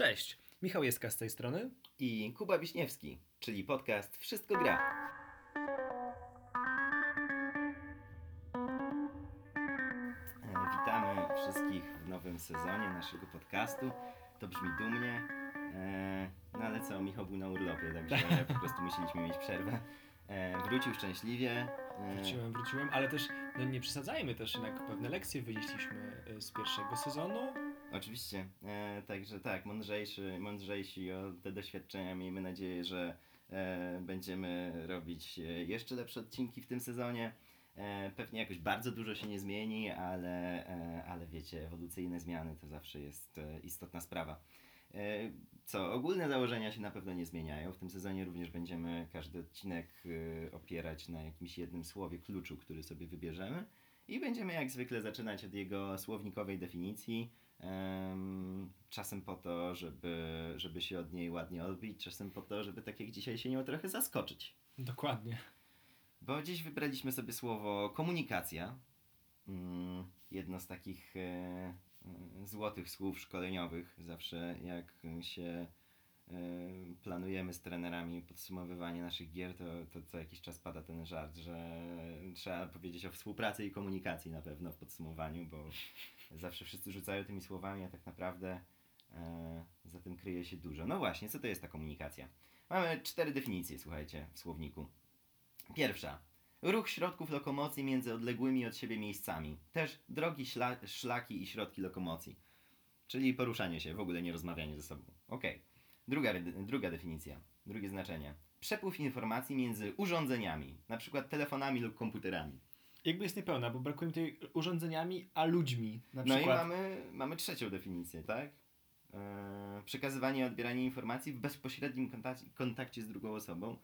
Cześć, Michał Jeska z tej strony. I Kuba Wiśniewski, czyli podcast Wszystko Gra. E, Witamy wszystkich w nowym sezonie naszego podcastu. To brzmi dumnie. E, No ale co, Michał był na urlopie, także po prostu musieliśmy mieć przerwę. E, Wrócił szczęśliwie. Wróciłem, wróciłem, ale też no nie przesadzajmy też, jednak pewne lekcje wynieśliśmy z pierwszego sezonu. Oczywiście, e, także tak, mądrzejszy, mądrzejsi o te doświadczenia. Miejmy nadzieję, że e, będziemy robić e, jeszcze lepsze odcinki w tym sezonie. E, pewnie jakoś bardzo dużo się nie zmieni, ale, e, ale wiecie, ewolucyjne zmiany to zawsze jest e, istotna sprawa. Co, ogólne założenia się na pewno nie zmieniają. W tym sezonie również będziemy każdy odcinek opierać na jakimś jednym słowie, kluczu, który sobie wybierzemy. I będziemy jak zwykle zaczynać od jego słownikowej definicji. Em, czasem po to, żeby, żeby się od niej ładnie odbić, czasem po to, żeby tak jak dzisiaj się nią trochę zaskoczyć. Dokładnie. Bo dziś wybraliśmy sobie słowo komunikacja. Mm, Jedno z takich e, e, złotych słów szkoleniowych. Zawsze jak się e, planujemy z trenerami podsumowywanie naszych gier, to, to co jakiś czas pada ten żart, że trzeba powiedzieć o współpracy i komunikacji na pewno w podsumowaniu, bo zawsze wszyscy rzucają tymi słowami, a tak naprawdę e, za tym kryje się dużo. No właśnie, co to jest ta komunikacja? Mamy cztery definicje, słuchajcie, w słowniku. Pierwsza. Ruch środków lokomocji między odległymi od siebie miejscami. Też drogi, szla, szlaki i środki lokomocji. Czyli poruszanie się, w ogóle nie rozmawianie ze sobą. Okej. Druga, druga definicja, drugie znaczenie. Przepływ informacji między urządzeniami, na przykład telefonami lub komputerami. Jakby jest niepełna, bo brakuje mi tutaj urządzeniami, a ludźmi. Na No i przykład. mamy, mamy trzecią definicję, tak? Eee, przekazywanie i odbieranie informacji w bezpośrednim kontakcie, kontakcie z drugą osobą.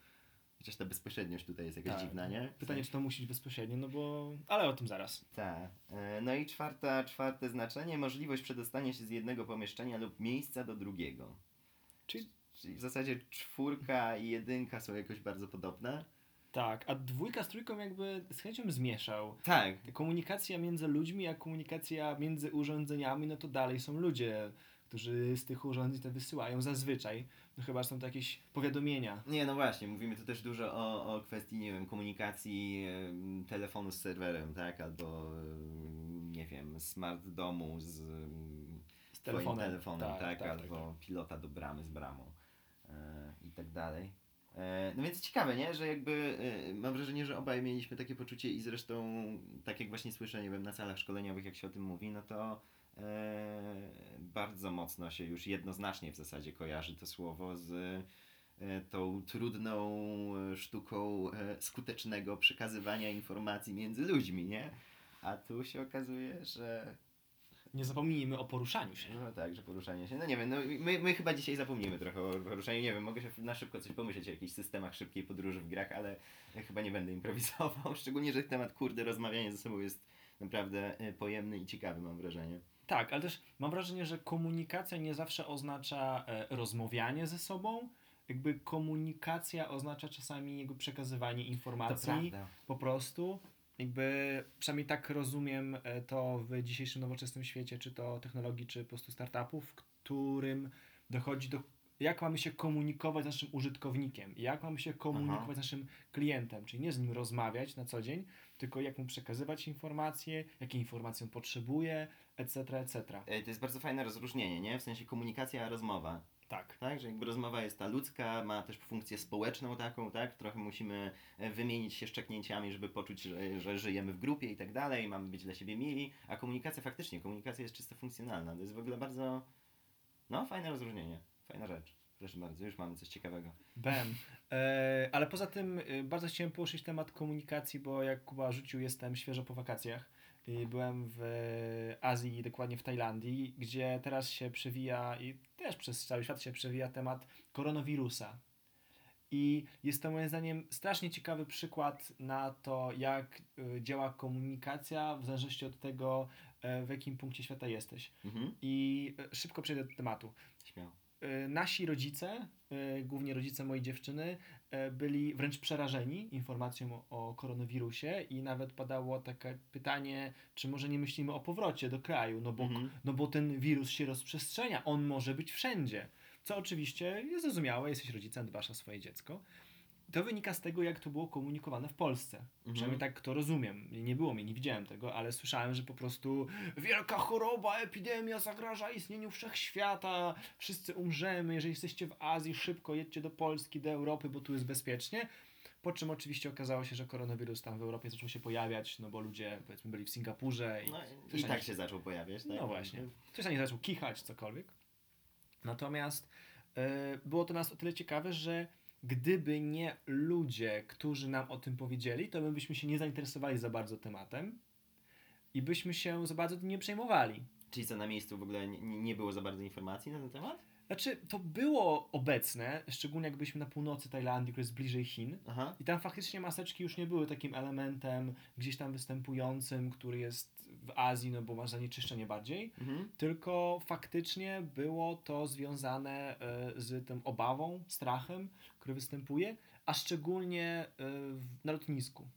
Chociaż ta bezpośredniość tutaj jest jakaś Tak. dziwna, nie? Pytanie, czy to musi być bezpośrednio, no bo... Ale o tym zaraz. Tak. E, No i czwarta, czwarte znaczenie, możliwość przedostania się z jednego pomieszczenia lub miejsca do drugiego. Czyli Czyli w zasadzie czwórka i jedynka są jakoś bardzo podobne. Tak, a dwójka z trójką jakby z chęcią zmieszał. Tak. Komunikacja między ludźmi, a komunikacja między urządzeniami, no to dalej są ludzie, którzy z tych urządzeń to wysyłają zazwyczaj. No chyba są to jakieś powiadomienia. Nie, no właśnie, mówimy tu też dużo o, o kwestii, nie wiem, komunikacji telefonu z serwerem, tak? Albo, nie wiem, smart domu z, em, Z telefonem. telefonem, tak? Tak, tak, Albo pilota do bramy z bramą e, i tak dalej. E, No więc ciekawe, nie? Że jakby e, mam wrażenie, że obaj mieliśmy takie poczucie i zresztą tak jak właśnie słyszę, nie wiem, na salach szkoleniowych jak się o tym mówi, no to e, bardzo mocno się już jednoznacznie w zasadzie kojarzy to słowo z tą trudną sztuką skutecznego przekazywania informacji między ludźmi, nie? A tu się okazuje, że Nie zapomnijmy o poruszaniu się. no tak, że poruszanie się. No nie wiem, no my, my chyba dzisiaj zapomnimy trochę o poruszaniu. Nie wiem, mogę się na szybko coś pomyśleć o jakichś systemach szybkiej podróży w grach, ale ja chyba nie będę improwizował. Szczególnie, że temat kurde rozmawiania ze sobą jest naprawdę e, pojemny i ciekawy, mam wrażenie. Tak, ale też mam wrażenie, że komunikacja nie zawsze oznacza e, rozmawianie ze sobą. Jakby komunikacja oznacza czasami jakby przekazywanie informacji po prostu. Jakby przynajmniej tak rozumiem e, to w dzisiejszym nowoczesnym świecie, czy to technologii, czy po prostu startupów, w którym dochodzi do jak mamy się komunikować z naszym użytkownikiem, jak mamy się komunikować Aha. z naszym klientem, czyli nie z nim rozmawiać na co dzień, tylko jak mu przekazywać informacje, jakie informacje on potrzebuje, etc., etc. E, To jest bardzo fajne rozróżnienie, nie? W sensie komunikacja a rozmowa. Tak. Tak, że jakby rozmowa jest ta ludzka, ma też funkcję społeczną taką, tak? Trochę musimy e, wymienić się szczeknięciami, żeby poczuć, że, że żyjemy w grupie i tak dalej, mamy być dla siebie mili, a komunikacja faktycznie, komunikacja jest czysto funkcjonalna. To jest w ogóle bardzo, no, fajne rozróżnienie, fajna rzecz. Proszę bardzo, już mamy coś ciekawego. Bem. E, ale poza tym e, bardzo chciałem poruszyć temat komunikacji, bo jak Kuba rzucił, jestem świeżo po wakacjach. I byłem w Azji, dokładnie w Tajlandii, gdzie teraz się przewija i też przez cały świat się przewija temat koronawirusa. I jest to moim zdaniem strasznie ciekawy przykład na to, jak e, działa komunikacja w zależności od tego, e, w jakim punkcie świata jesteś. Mhm. I e, szybko przejdę do tematu. Śmiało. y, nasi rodzice, y, głównie rodzice mojej dziewczyny, y, byli wręcz przerażeni informacją o, o koronawirusie i nawet padało takie pytanie, czy może nie myślimy o powrocie do kraju, no bo, Mhm. no bo ten wirus się rozprzestrzenia, on może być wszędzie. Co oczywiście jest zrozumiałe, jesteś rodzicem, dbasz o swoje dziecko. To wynika z tego, jak to było komunikowane w Polsce. Mhm. Przynajmniej tak to rozumiem. Nie było mnie, nie widziałem tego, ale słyszałem, że po prostu wielka choroba, epidemia zagraża istnieniu wszechświata, wszyscy umrzemy, jeżeli jesteście w Azji, szybko jedźcie do Polski, do Europy, bo tu jest bezpiecznie. Po czym oczywiście okazało się, że koronawirus tam w Europie zaczął się pojawiać, no bo ludzie powiedzmy byli w Singapurze i No, I tak się zaczął pojawiać, tak? no właśnie. Ktoś na nie zaczął kichać, cokolwiek. Natomiast e, było to nas o tyle ciekawe, że gdyby nie ludzie, którzy nam o tym powiedzieli, to my byśmy się nie zainteresowali za bardzo tematem i byśmy się za bardzo tym nie przejmowali. Czyli co, na miejscu w ogóle nie, nie było za bardzo informacji na ten temat? Znaczy, to było obecne, szczególnie jak byliśmy na północy Tajlandii, która jest bliżej Chin. Aha. I tam faktycznie maseczki już nie były takim elementem gdzieś tam występującym, który jest w Azji, no bo masz zanieczyszczenie bardziej. Mhm. tylko faktycznie było to związane e, z tym obawą, strachem, który występuje, a szczególnie e, na lotnisku.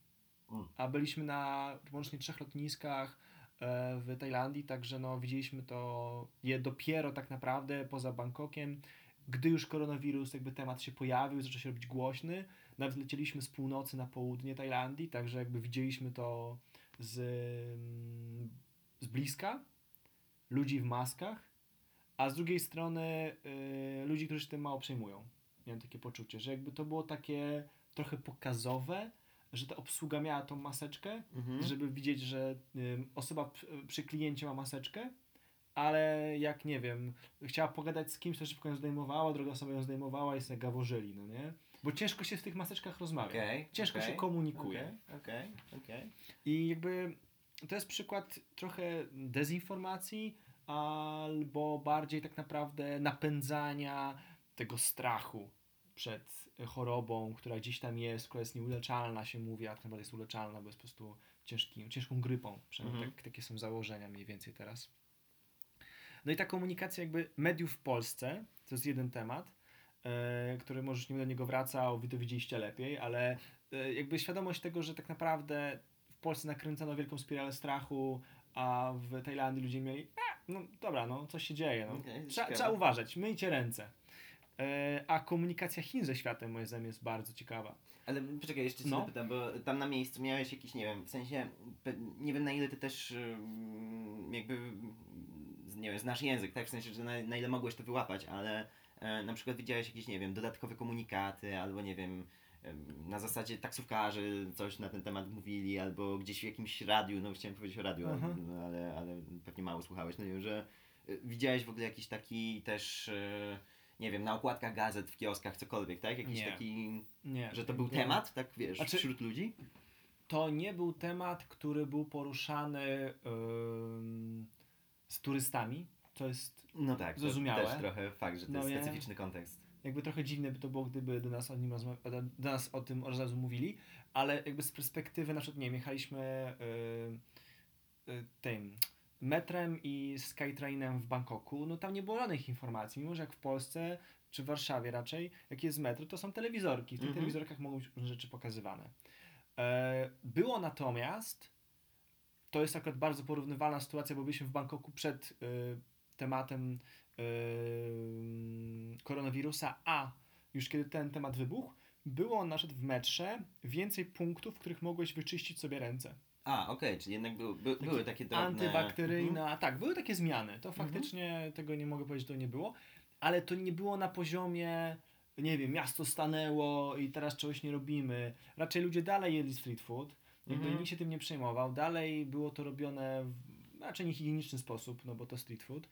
Mm. A byliśmy na łącznie trzech lotniskach e, w Tajlandii, także no, widzieliśmy to je dopiero tak naprawdę poza Bangkokiem, gdy już koronawirus, jakby temat się pojawił, zaczął się robić głośny. Nawet lecieliśmy z północy na południe Tajlandii, także jakby widzieliśmy to z, z bliska ludzi w maskach, a z drugiej strony y, ludzi, którzy się tym mało przejmują. Miałem takie poczucie, że jakby to było takie trochę pokazowe, że ta obsługa miała tą maseczkę, Mhm. żeby widzieć, że y, osoba przy, przy kliencie ma maseczkę, ale jak nie wiem, chciała pogadać z kimś, to szybko ją zdejmowała, druga osoba ją zdejmowała i sobie gaworzyli, no nie? Bo ciężko się w tych maseczkach rozmawia. Okej, Ciężko okej, się komunikuje. Okej, okej. I jakby to jest przykład trochę dezinformacji, albo bardziej tak naprawdę napędzania tego strachu przed chorobą, która gdzieś tam jest, która jest nieuleczalna, się mówi, a tak naprawdę jest uleczalna, bo jest po prostu ciężkim, ciężką grypą. Przynajmniej Mhm. tak, takie są założenia mniej więcej teraz. No i ta komunikacja jakby mediów w Polsce, to jest jeden temat, który może już nie do niego wracał, wy to widzieliście lepiej, ale e, jakby świadomość tego, że tak naprawdę w Polsce nakręcano wielką spiralę strachu, a w Tajlandii ludzie mieli, a, no dobra, no coś się dzieje, no. Okej, Trzeba, trzeba uważać, myjcie ręce. E, a komunikacja Chin ze światem moim zdaniem jest bardzo ciekawa. Ale poczekaj, jeszcze cię No. zapytam, bo tam na miejscu miałeś jakiś, nie wiem, w sensie, nie wiem na ile ty też ym, jakby, nie wiem, znasz język, tak? W sensie, że na, na ile mogłeś to wyłapać, ale e, na przykład widziałeś jakieś, nie wiem, dodatkowe komunikaty, albo nie wiem, em, na zasadzie taksówkarze coś na ten temat mówili, albo gdzieś w jakimś radiu, no chciałem powiedzieć o radiu, Aha. no, ale, ale pewnie mało słuchałeś, no nie wiem, że y, widziałeś w ogóle jakiś taki też, e, nie wiem, na okładkach gazet, w kioskach, cokolwiek, tak? Jakiś Nie. taki... Nie. Że to był jakby- temat, tak wiesz, Znaczy- wśród ludzi? To nie był temat, który był poruszany ym, z turystami. To jest No tak, to Zrozumiałe. też trochę fakt, że to No jest specyficzny kontekst. jakby trochę dziwne by to było, gdyby do nas o, nim rozma- do nas o tym od razu mówili, ale jakby z perspektywy, na przykład, nie wiem, jechaliśmy y, y, tym metrem i Skytrainem w Bangkoku, no tam nie było żadnych informacji, mimo że jak w Polsce, czy w Warszawie raczej, jak jest metro, to są telewizorki, w tych Mhm. telewizorkach mogą być różne rzeczy pokazywane. E, było natomiast, to jest akurat bardzo porównywalna sytuacja, bo byliśmy w Bangkoku przed y, tematem koronawirusa, a już kiedy ten temat wybuchł, było na przykład w metrze więcej punktów, w których mogłeś wyczyścić sobie ręce. A, okej, czyli jednak był, by, były takie drobne... Antybakteryjne, Mhm. tak, były takie zmiany. To faktycznie tego nie mogę powiedzieć, że to nie było, ale to nie było na poziomie, nie wiem, miasto stanęło i teraz czegoś nie robimy. Raczej ludzie dalej jedli street food, jakby Mhm. nikt się tym nie przejmował. Dalej było to robione w raczej niehigieniczny sposób, no bo to street food.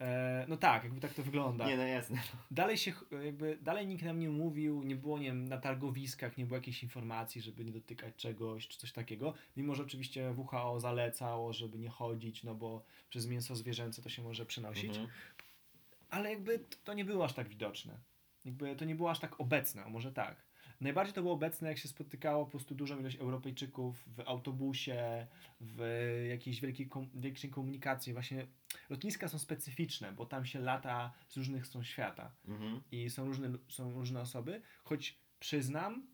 E, no tak, jakby tak to wygląda. Nie, no jasne. Dalej się, jakby, dalej nikt nam nie mówił, nie było, nie wiem, na targowiskach, nie było jakiejś informacji, żeby nie dotykać czegoś, czy coś takiego. Mimo, że oczywiście WHO zalecało, żeby nie chodzić, no bo przez mięso zwierzęce to się może przenosić. Mhm. Ale jakby to nie było aż tak widoczne. Jakby to nie było aż tak obecne, może tak. Najbardziej to było obecne, jak się spotykało po prostu dużą ilość Europejczyków w autobusie, w jakiejś wielkiej, kom większej komunikacji. Właśnie lotniska są specyficzne, bo tam się lata z różnych stron świata Mhm. i są różne, są różne osoby, choć przyznam,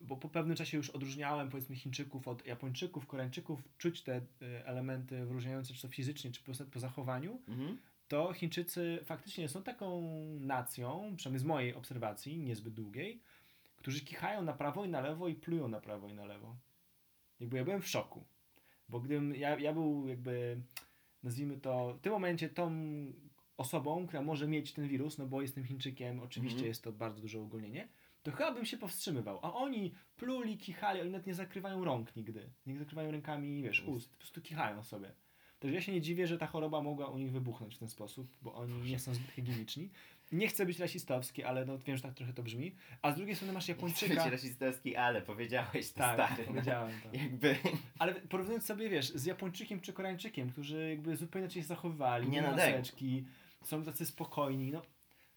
bo po pewnym czasie już odróżniałem powiedzmy Chińczyków od Japończyków, Koreańczyków, czuć te y, elementy wyróżniające czy to fizycznie, czy po, po zachowaniu, Mhm. to Chińczycy faktycznie są taką nacją, przynajmniej z mojej obserwacji, niezbyt długiej, którzy kichają na prawo i na lewo i plują na prawo i na lewo. Jakby ja byłem w szoku, bo gdybym, ja, ja był jakby, nazwijmy to, w tym momencie tą osobą, która może mieć ten wirus, no bo jestem Chińczykiem, oczywiście Mhm. jest to bardzo duże ogólnienie, to chyba bym się powstrzymywał. A oni pluli, kichali, oni nawet nie zakrywają rąk nigdy. Nie zakrywają rękami, wiesz, ust, po prostu kichają sobie. Także ja się nie dziwię, że ta choroba mogła u nich wybuchnąć w ten sposób, bo oni nie są zbyt higieniczni. Nie chcę być rasistowski, ale no wiem, że tak trochę to brzmi. A z drugiej strony masz Chcę być Japończyka. rasistowski, ale powiedziałeś to Tak, stary. no. powiedziałem to. Jakby, Ale porównując sobie, wiesz, z Japończykiem czy Koreańczykiem, którzy jakby zupełnie inaczej się zachowywali, Nie nie no, maseczki, są tacy spokojni, no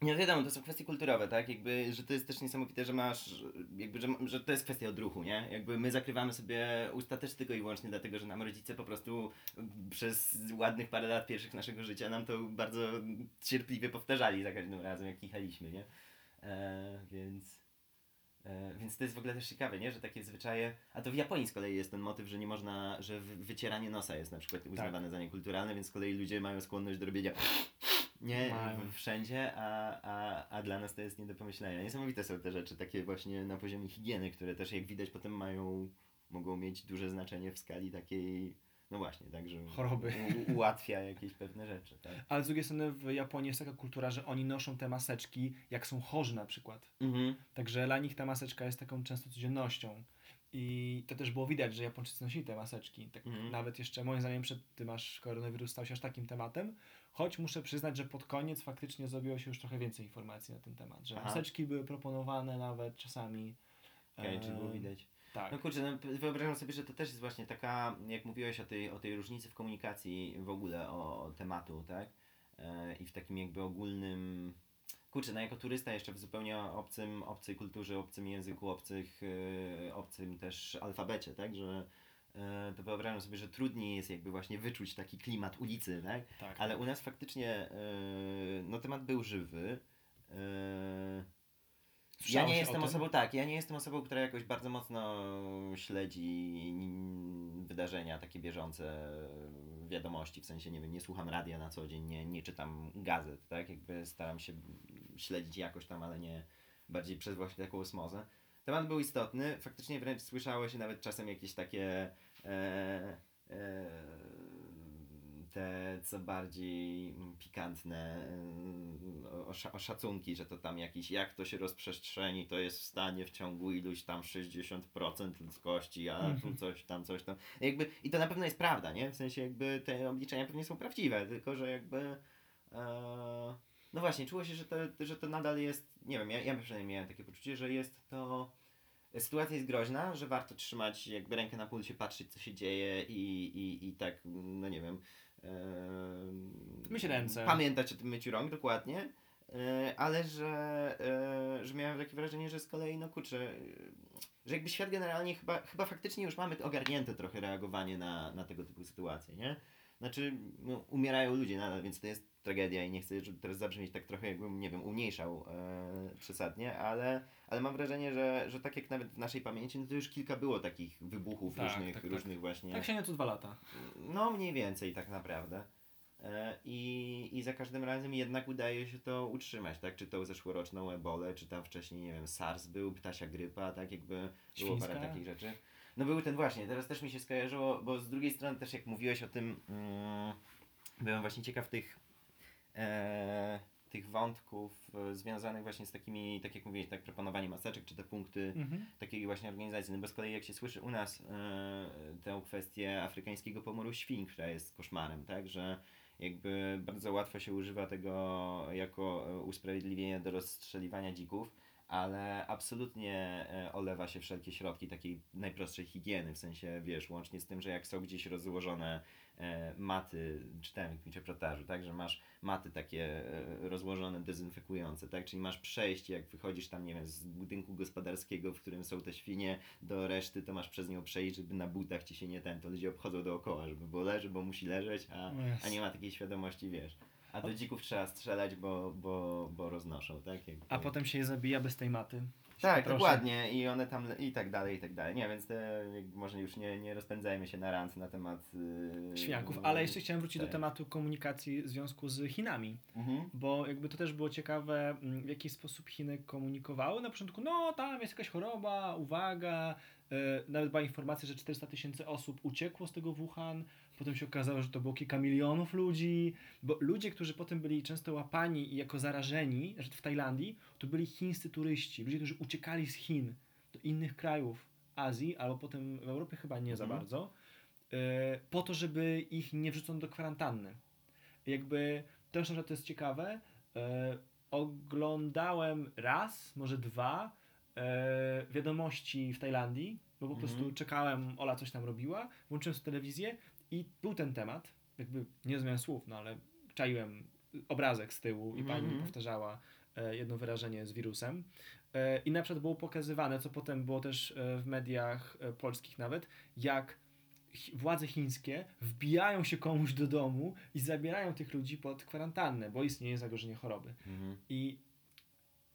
nie no wiadomo, to są kwestie kulturowe, tak? Jakby, że to jest też niesamowite, że masz, jakby, że, że to jest kwestia odruchu, nie? Jakby my zakrywamy sobie usta też tylko i wyłącznie dlatego, że nam rodzice po prostu przez ładnych parę lat pierwszych naszego życia nam to bardzo cierpliwie powtarzali za każdym razem, jak kichaliśmy, nie? E, więc... E, więc to jest w ogóle też ciekawe, nie? Że takie zwyczaje. A to w Japonii z kolei jest ten motyw, że nie można, że wy- wycieranie nosa jest na przykład uznawane za niekulturalne, więc z kolei ludzie mają skłonność do robienia nie Mają. wszędzie, a, a, a dla nas to jest nie do pomyślenia. Niesamowite są te rzeczy takie właśnie na poziomie higieny, które też jak widać potem mają, mogą mieć duże znaczenie w skali takiej, no właśnie, tak, że Choroby. U, ułatwia jakieś pewne rzeczy, tak. Ale z drugiej strony w Japonii jest taka kultura, że oni noszą te maseczki, jak są chorzy na przykład. Mhm. Także dla nich ta maseczka jest taką często codziennością. I to też było widać, że Japończycy nosili te maseczki. Tak Mhm. Nawet jeszcze moim zdaniem przed tym, aż koronawirus stał się aż takim tematem. Choć muszę przyznać, że pod koniec faktycznie zrobiło się już trochę więcej informacji na ten temat. Że Aha. maseczki były proponowane nawet czasami. Okej, E, czy było widać. Tak. No kurczę, no, wyobrażam sobie, że to też jest właśnie taka, jak mówiłeś o tej, o tej różnicy w komunikacji w ogóle, o, o tematu, tak? E, I w takim jakby ogólnym, kurczę, no jako turysta jeszcze w zupełnie obcym, obcej kulturze, obcym języku, obcych, e, obcym też alfabecie, tak? Że e, to wyobrażam sobie, że trudniej jest jakby właśnie wyczuć taki klimat ulicy, tak? tak. Ale u nas faktycznie, e, no temat był żywy. Ja nie jestem osobą, tak, ja nie jestem osobą, która jakoś bardzo mocno śledzi wydarzenia takie bieżące, wiadomości, w sensie, nie wiem, nie słucham radia na co dzień, nie, nie czytam gazet, tak, jakby staram się śledzić jakoś tam, ale nie bardziej przez właśnie taką osmozę. Temat był istotny, faktycznie wręcz słyszało się nawet czasem jakieś takie e, e, te co bardziej mm, pikantne mm, osza- oszacunki, że to tam jakiś, jak to się rozprzestrzeni, to jest w stanie w ciągu iluś tam 60% ludzkości, a tu Mhm. coś tam, coś tam. Jakby, I to na pewno jest prawda, nie? W sensie jakby te obliczenia pewnie są prawdziwe, tylko że jakby e, no właśnie, czuło się, że to, że to nadal jest, nie wiem, ja, ja przynajmniej miałem takie poczucie, że jest to sytuacja jest groźna, że warto trzymać jakby rękę na pulsie, patrzeć co się dzieje i, i, i tak, no nie wiem. Myć ręce. Pamiętać o tym myciu rąk, dokładnie. E, ale że, e, że miałem takie wrażenie, że z kolei, no kurczę, e, że jakby świat generalnie chyba, chyba faktycznie już mamy ogarnięte trochę reagowanie na, na tego typu sytuacje, nie? Znaczy, no, umierają ludzie nadal, więc to jest tragedia i nie chcę teraz zabrzmieć tak trochę jakbym, nie wiem, umniejszał e, przesadnie, ale, ale mam wrażenie, że, że tak jak nawet w naszej pamięci, no to już kilka było takich wybuchów Tak, różnych, tak, tak. różnych właśnie. Tak się nie co dwa lata. No mniej więcej tak naprawdę. E, I, I za każdym razem jednak udaje się to utrzymać, tak? Czy tą zeszłoroczną ebolę, czy tam wcześniej, nie wiem, SARS był, ptasia grypa, tak? Jakby było parę Świńska. takich rzeczy. No był ten właśnie, teraz też mi się skojarzyło, bo z drugiej strony też jak mówiłeś o tym, mm, byłem właśnie ciekaw tych, e, tych wątków e, związanych właśnie z takimi, tak jak mówiłeś, tak, proponowanie maseczek, czy te punkty Mhm. takiej właśnie organizacji. No bo z kolei jak się słyszy u nas e, tę kwestię afrykańskiego pomoru świń, która jest koszmarem, tak, że jakby bardzo łatwo się używa tego jako e, usprawiedliwienie do rozstrzeliwania dzików, ale absolutnie e, olewa się wszelkie środki takiej najprostszej higieny, w sensie, wiesz, łącznie z tym, że jak są gdzieś rozłożone maty, czytałem w jakimś reportażu, tak, że masz maty takie e, rozłożone, dezynfekujące, tak, czyli masz przejście, jak wychodzisz tam, nie wiem, z budynku gospodarskiego, w którym są te świnie, do reszty, to masz przez nią przejść, żeby na butach ci się nie ten, to ludzie obchodzą dookoła, żeby bo leży, bo musi leżeć, a, a nie ma takiej świadomości, wiesz. A do dzików trzeba strzelać, bo, bo, bo roznoszą, tak? Jakby... A potem się je zabija bez tej maty. Tak, Proszę. dokładnie. I one tam i tak dalej, i tak dalej. Nie, więc te, może już nie, nie rozpędzajmy się na rant na temat yy, świniaków. Ale jeszcze chciałem wrócić tak. do tematu komunikacji w związku z Chinami. Mhm. Bo jakby to też było ciekawe, mm, w jaki sposób Chiny komunikowały. Na początku, no tam jest jakaś choroba, uwaga. Yy, nawet była informacja, że 400 tysięcy osób uciekło z tego Wuhan. Potem się okazało, że to było kilka milionów ludzi, bo ludzie, którzy potem byli często łapani i jako zarażeni, że w Tajlandii, to byli chińscy turyści, ludzie, którzy uciekali z Chin do innych krajów Azji, albo potem w Europie chyba nie za mhm. bardzo, e, po to, żeby ich nie wrzucono do kwarantanny. Jakby też na to jest ciekawe. E, oglądałem raz, może dwa e, wiadomości w Tajlandii, bo po prostu mhm. czekałem, Ola coś tam robiła, włączyłem sobie telewizję i był ten temat, jakby nie rozumiem słów, no ale czaiłem obrazek z tyłu i pani mm -hmm. powtarzała e, jedno wyrażenie z wirusem. E, I na przykład było pokazywane, co potem było też e, w mediach e, polskich nawet, jak władze chińskie wbijają się komuś do domu i zabierają tych ludzi pod kwarantannę, bo istnieje zagrożenie choroby. -hmm. I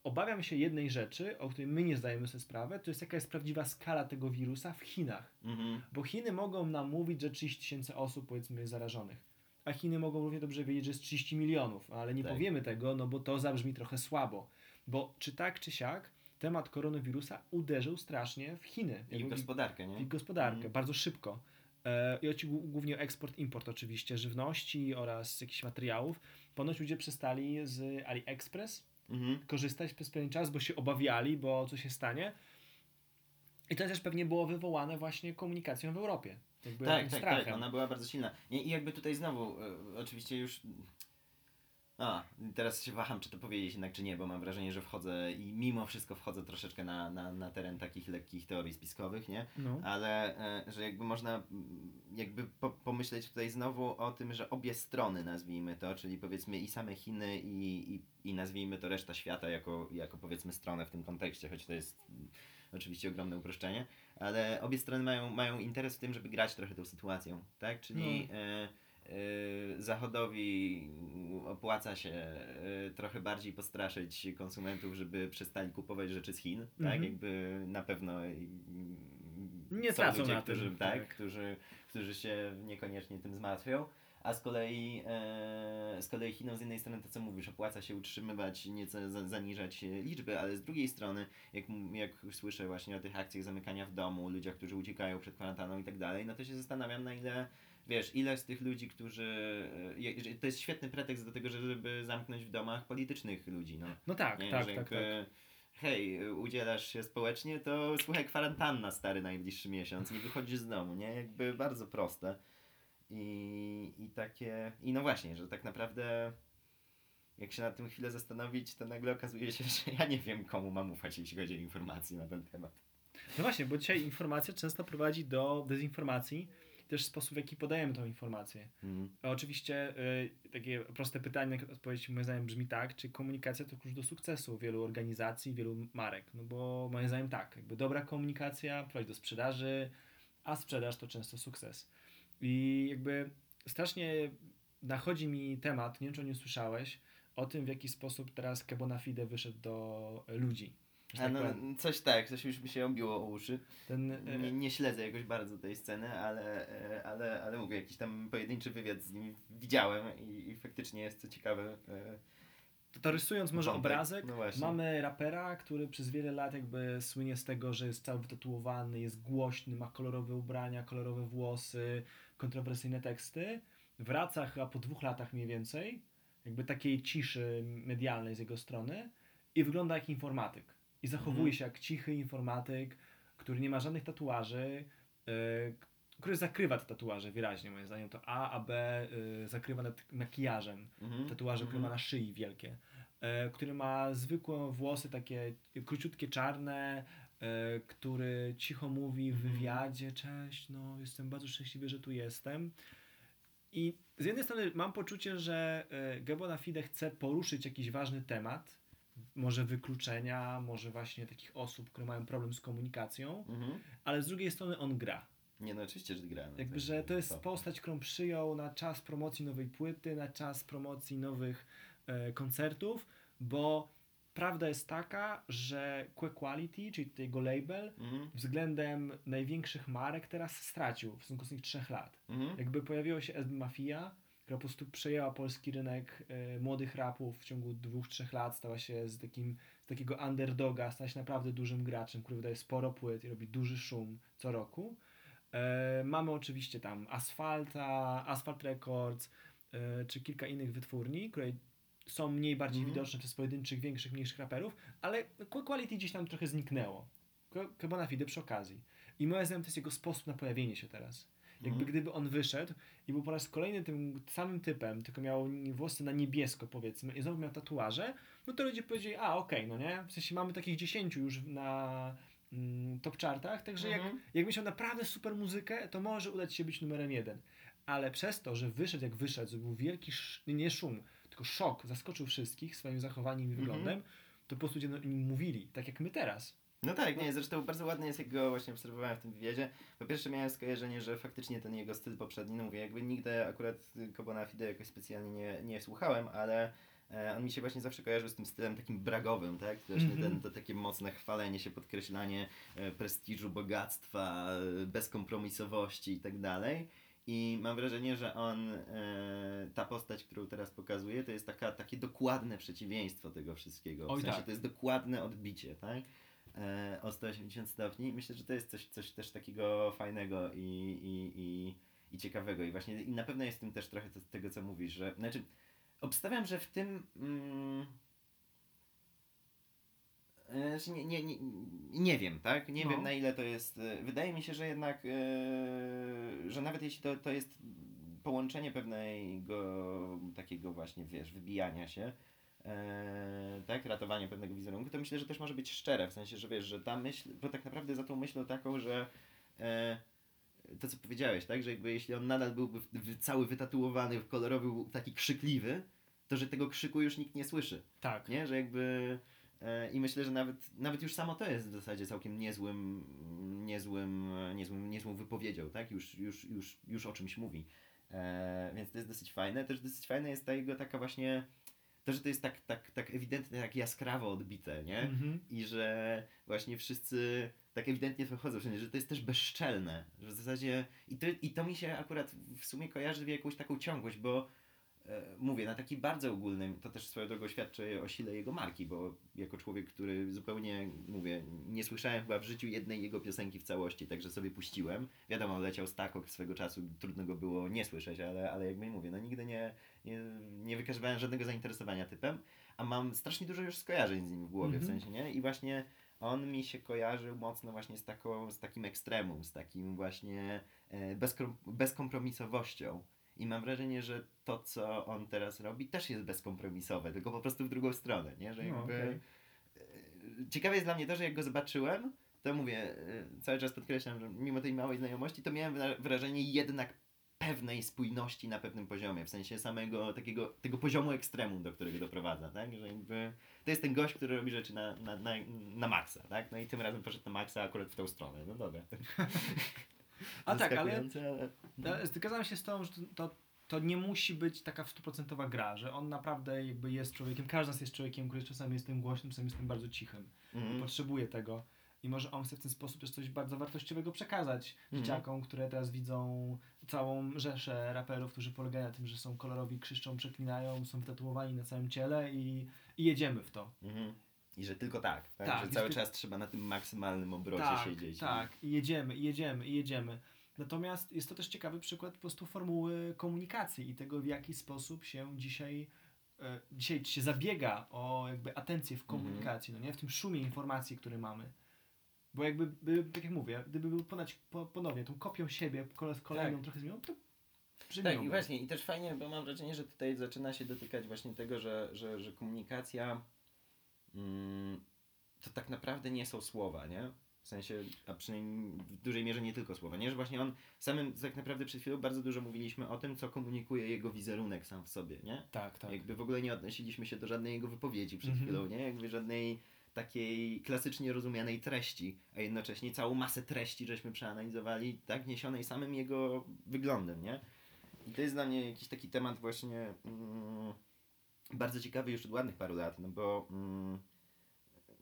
obawiam się jednej rzeczy, o której my nie zdajemy sobie sprawy, to jest jaka jest prawdziwa skala tego wirusa w Chinach. Mhm. Bo Chiny mogą nam mówić, że 30 tysięcy osób powiedzmy jest zarażonych. A Chiny mogą równie dobrze wiedzieć, że jest 30 milionów, ale nie tak. powiemy tego, no bo to zabrzmi trochę słabo. Bo czy tak, czy siak, temat koronawirusa uderzył strasznie w Chiny. I w gospodarkę, nie? W gospodarkę, mhm. bardzo szybko. E, I chodzi głównie o eksport, import oczywiście, żywności oraz jakichś materiałów. Ponoć ludzie przestali z AliExpress mhm. korzystać przez pewien czas, bo się obawiali, bo co się stanie. I to też pewnie było wywołane właśnie komunikacją w Europie. Jakby tak, tak, tak, ona była bardzo silna. I jakby tutaj znowu, e, oczywiście już a, teraz się waham, czy to powiedzieć jednak, czy nie, bo mam wrażenie, że wchodzę i mimo wszystko wchodzę troszeczkę na, na, na teren takich lekkich teorii spiskowych, nie? No. Ale, e, że jakby można jakby po, pomyśleć tutaj znowu o tym, że obie strony, nazwijmy to, czyli powiedzmy i same Chiny i, i, i nazwijmy to reszta świata jako, jako powiedzmy stronę w tym kontekście, choć to jest oczywiście ogromne uproszczenie, ale obie strony mają, mają interes w tym, żeby grać trochę tą sytuacją, tak? Czyli... No. E, zachodowi opłaca się y, trochę bardziej postraszyć konsumentów, żeby przestali kupować rzeczy z Chin, tak? Mhm. Jakby na pewno nie tracą ludzie, na którzy, tym, tak, tak, Którzy, którzy się niekoniecznie tym zmartwią. A z kolei, e, z kolei Chinom z jednej strony to co mówisz, opłaca się utrzymywać, nieco za, zaniżać liczby, ale z drugiej strony, jak, jak słyszę właśnie o tych akcjach zamykania w domu, ludziach, którzy uciekają przed kwarantanną i tak dalej, no to się zastanawiam na ile wiesz, ile z tych ludzi, którzy. E, to jest świetny pretekst do tego, żeby zamknąć w domach politycznych ludzi. No, no tak, nie? tak, tak, tak. Hej, udzielasz się społecznie, to słuchaj, kwarantanna stary najbliższy miesiąc, nie wychodzisz z domu, nie? Jakby bardzo proste. I, I takie. I no właśnie, że tak naprawdę jak się nad tym chwilę zastanowić, to nagle okazuje się, że ja nie wiem, komu mam ufać, jeśli chodzi o informacje na ten temat. No właśnie, bo dzisiaj informacja często prowadzi do dezinformacji też sposób, w jaki podajemy tą informację. Mm. Oczywiście y, takie proste pytanie, odpowiedź moim zdaniem brzmi tak, czy komunikacja to klucz do sukcesu wielu organizacji, wielu marek? No bo moim zdaniem tak, jakby dobra komunikacja prowadzi do sprzedaży, a sprzedaż to często sukces. I jakby strasznie nachodzi mi temat, nie wiem czy o nim słyszałeś, o tym w jaki sposób teraz Kebona Fide wyszedł do ludzi tak no, coś tak, coś już mi się obiło o uszy. Ten, e, nie, nie, śledzę jakoś bardzo tej sceny, ale, e, ale, ale mówię, jakiś tam pojedynczy wywiad z nim widziałem i, i faktycznie jest to ciekawe. E, to rysując może wątek. obrazek, no mamy rapera, który przez wiele lat jakby słynie z tego, że jest cały wytatuowany, jest głośny, ma kolorowe ubrania, kolorowe włosy, kontrowersyjne teksty. Wraca chyba po dwóch latach mniej więcej, jakby takiej ciszy medialnej z jego strony i wygląda jak informatyk i zachowuje mhm. się jak cichy informatyk, który nie ma żadnych tatuaży, yy, który zakrywa te tatuaże wyraźnie, moim zdaniem. To A, a B yy, zakrywa nad makijażem. Mhm. Tatuaże, które ma mhm. na szyi wielkie. e, który ma zwykłe włosy, takie króciutkie, czarne, który cicho mówi w Mhm. wywiadzie, cześć, no jestem bardzo szczęśliwy, że tu jestem. I z jednej strony mam poczucie, że e, Gebo na Fide chce poruszyć jakiś ważny temat, może wykluczenia, może właśnie takich osób, które mają problem z komunikacją, Mhm. ale z drugiej strony on gra. Nie no, oczywiście, że gra. No, Jakby, że to jest postać, którą przyjął na czas promocji nowej płyty, na czas promocji nowych e, koncertów, bo prawda jest taka, że Que Quality, czyli jego label, Mhm. względem największych marek teraz stracił w stosunku do tych trzech lat. Mhm. Jakby pojawiła się SB Mafia, która po prostu przejęła polski rynek e, młodych rapów w ciągu dwóch, trzech lat, stała się z, takim, z takiego underdoga, stała się naprawdę dużym graczem, który wydaje sporo płyt i robi duży szum co roku. E, mamy oczywiście tam Asfalta, Asphalt Records, e, czy kilka innych wytwórni, które są mniej bardziej Mhm. widoczne przez pojedynczych, większych, mniejszych raperów, ale Quality gdzieś tam trochę zniknęło. Kebona Fide przy okazji. I moim zdaniem to jest jego sposób na pojawienie się teraz. Jakby Mhm. gdyby on wyszedł i był po raz kolejny tym samym typem, tylko miał włosy na niebiesko powiedzmy i znowu miał tatuaże, no to ludzie powiedzieli, a okej, no nie? W sensie mamy takich 10 już na mm, top chartach, także jak, Mhm. jak miał naprawdę super muzykę, to może udać się być numerem jeden. Ale przez to, że wyszedł jak wyszedł, zrobił wielki, sz, nie, szum, tylko szok, zaskoczył wszystkich swoim zachowaniem i Mhm. wyglądem, to po prostu ludzie o nim mówili, tak jak my teraz. No tak, nie, zresztą bardzo ładny jest jak go właśnie obserwowałem w tym wywiadzie. Po pierwsze miałem skojarzenie, że faktycznie ten jego styl poprzedni, no mówię, jakby nigdy akurat Kobona Fide jakoś specjalnie nie, nie słuchałem, ale e, on mi się właśnie zawsze kojarzył z tym stylem takim bragowym, tak? Właśnie Mhm. ten, to takie mocne chwalenie się, podkreślanie e, prestiżu, bogactwa, bezkompromisowości i tak dalej. I mam wrażenie, że on, e, ta postać, którą teraz pokazuje, to jest taka, takie dokładne przeciwieństwo tego wszystkiego. W Oj, sensie tak. to jest dokładne odbicie, tak? E, o 180 stopni. Myślę, że to jest coś, coś też takiego fajnego i, i, i, i ciekawego. I właśnie i na pewno jest w tym też trochę to, tego, co mówisz, że znaczy obstawiam, że w tym mm, e, że nie, nie, nie, nie wiem, tak? Nie No. wiem na ile to jest. e, Wydaje mi się, że jednak, e, że nawet jeśli to, to jest połączenie pewnego takiego właśnie, wiesz, wybijania się, e, tak, ratowanie pewnego wizerunku, to myślę, że też może być szczere, w sensie, że wiesz, że ta myśl, bo tak naprawdę za tą myślą taką, że e, to co powiedziałeś, tak, że jakby jeśli on nadal byłby w, w, cały wytatuowany, kolorowy, był taki krzykliwy, to że tego krzyku już nikt nie słyszy, Tak. nie, że jakby e, i myślę, że nawet, nawet już samo to jest w zasadzie całkiem niezłym, niezłym, niezłym, niezłą wypowiedzią, tak, już, już, już, już o czymś mówi. E, więc to jest dosyć fajne. Też dosyć fajne jest ta jego taka właśnie, to, że to jest tak, tak, tak ewidentnie, tak jaskrawo odbite, nie? Mhm. I że właśnie wszyscy tak ewidentnie wychodzą, wszędzie, że to jest też bezczelne, że w zasadzie i to, i to mi się akurat w sumie kojarzy w jakąś taką ciągłość, bo mówię, na taki bardzo ogólnym, to też swoją drogą świadczy o sile jego marki, bo jako człowiek, który zupełnie, mówię, nie słyszałem chyba w życiu jednej jego piosenki w całości, także sobie puściłem. Wiadomo, leciał Starkok swego czasu, trudno go było nie słyszeć, ale, ale jakby mówię, no nigdy nie, nie, nie wykazywałem żadnego zainteresowania typem, a mam strasznie dużo już skojarzeń z nim w głowie, w Mhm. sensie, nie? I właśnie on mi się kojarzył mocno właśnie z, taką, z takim ekstremum, z takim właśnie e, bezkrom- bezkompromisowością. I mam wrażenie, że to, co on teraz robi, też jest bezkompromisowe, tylko po prostu w drugą stronę, nie? Że No, jakby... okej. e, Ciekawe jest dla mnie to, że jak go zobaczyłem, to mówię, e, cały czas podkreślam, że mimo tej małej znajomości, to miałem wra- wrażenie jednak pewnej spójności na pewnym poziomie, w sensie samego takiego, tego poziomu ekstremum, do którego doprowadza, tak? Że jakby to jest ten gość, który robi rzeczy na, na, na, na maksa, tak? No i tym razem poszedł na maksa akurat w tą stronę, no dobra. A tak, ale ale... Ja Zgadzam się z tą, że to, to, nie musi być taka stuprocentowa gra, że on naprawdę jakby jest człowiekiem, każdy z nas jest człowiekiem, który czasami jest tym głośnym, czasami jest tym bardzo cichym. Mhm. Potrzebuje tego. I może on chce w ten sposób też coś bardzo wartościowego przekazać Mhm. dzieciakom, które teraz widzą całą rzeszę raperów, którzy polegają na tym, że są kolorowi, krzyszczą, przeklinają, są tatuowani na całym ciele i, i jedziemy w to. Mhm. I że tylko tak, tak? Tak, że cały ty- czas trzeba na tym maksymalnym obrocie tak, siedzieć. Tak, i jedziemy, i jedziemy, i jedziemy. Natomiast jest to też ciekawy przykład po prostu formuły komunikacji i tego, w jaki sposób się dzisiaj, e, dzisiaj się zabiega o jakby atencję w Mhm. komunikacji, no nie? W tym szumie informacji, który mamy. Bo jakby, by, tak jak mówię, gdyby był ponad, po, ponownie tą kopią siebie, kole- kolejną Tak. trochę zmienią, to Tak, i właśnie, i też fajnie, bo mam wrażenie, że tutaj zaczyna się dotykać właśnie tego, że, że, że komunikacja mm, to tak naprawdę nie są słowa, nie? W sensie, a przynajmniej w dużej mierze nie tylko słowa, nie? Że właśnie on samym, tak naprawdę przed chwilą bardzo dużo mówiliśmy o tym, co komunikuje jego wizerunek sam w sobie, nie? Tak, tak. Jakby w ogóle nie odnosiliśmy się do żadnej jego wypowiedzi przed Mhm. chwilą, nie? Jakby żadnej takiej klasycznie rozumianej treści, a jednocześnie całą masę treści żeśmy przeanalizowali, tak, niesionej samym jego wyglądem, nie? I to jest dla mnie jakiś taki temat właśnie mm, bardzo ciekawy już od ładnych paru lat, no bo mm,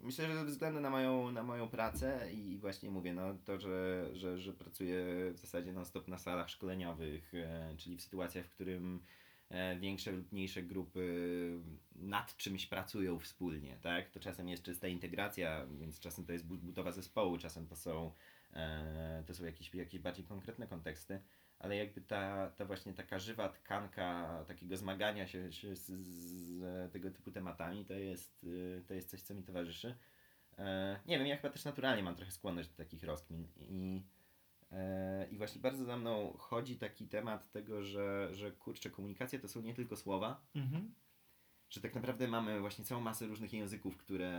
myślę, że ze względu na moją, na moją pracę i właśnie mówię, no to, że, że, że pracuję w zasadzie non-stop na salach szkoleniowych, e, czyli w sytuacjach, w którym e, większe lub mniejsze grupy nad czymś pracują wspólnie, tak? To czasem jest czysta integracja, więc czasem to jest bu- budowa zespołu, czasem to są, e, to są jakieś, jakieś bardziej konkretne konteksty, ale jakby ta, ta właśnie taka żywa tkanka takiego zmagania się, się z, z tego typu tematami, to jest, y, to jest coś, co mi towarzyszy. E, nie wiem, ja chyba też naturalnie mam trochę skłonność do takich rozkmin i, e, i właśnie bardzo za mną chodzi taki temat tego, że, że kurczę, komunikacja to są nie tylko słowa, Mhm. że tak naprawdę mamy właśnie całą masę różnych języków, które,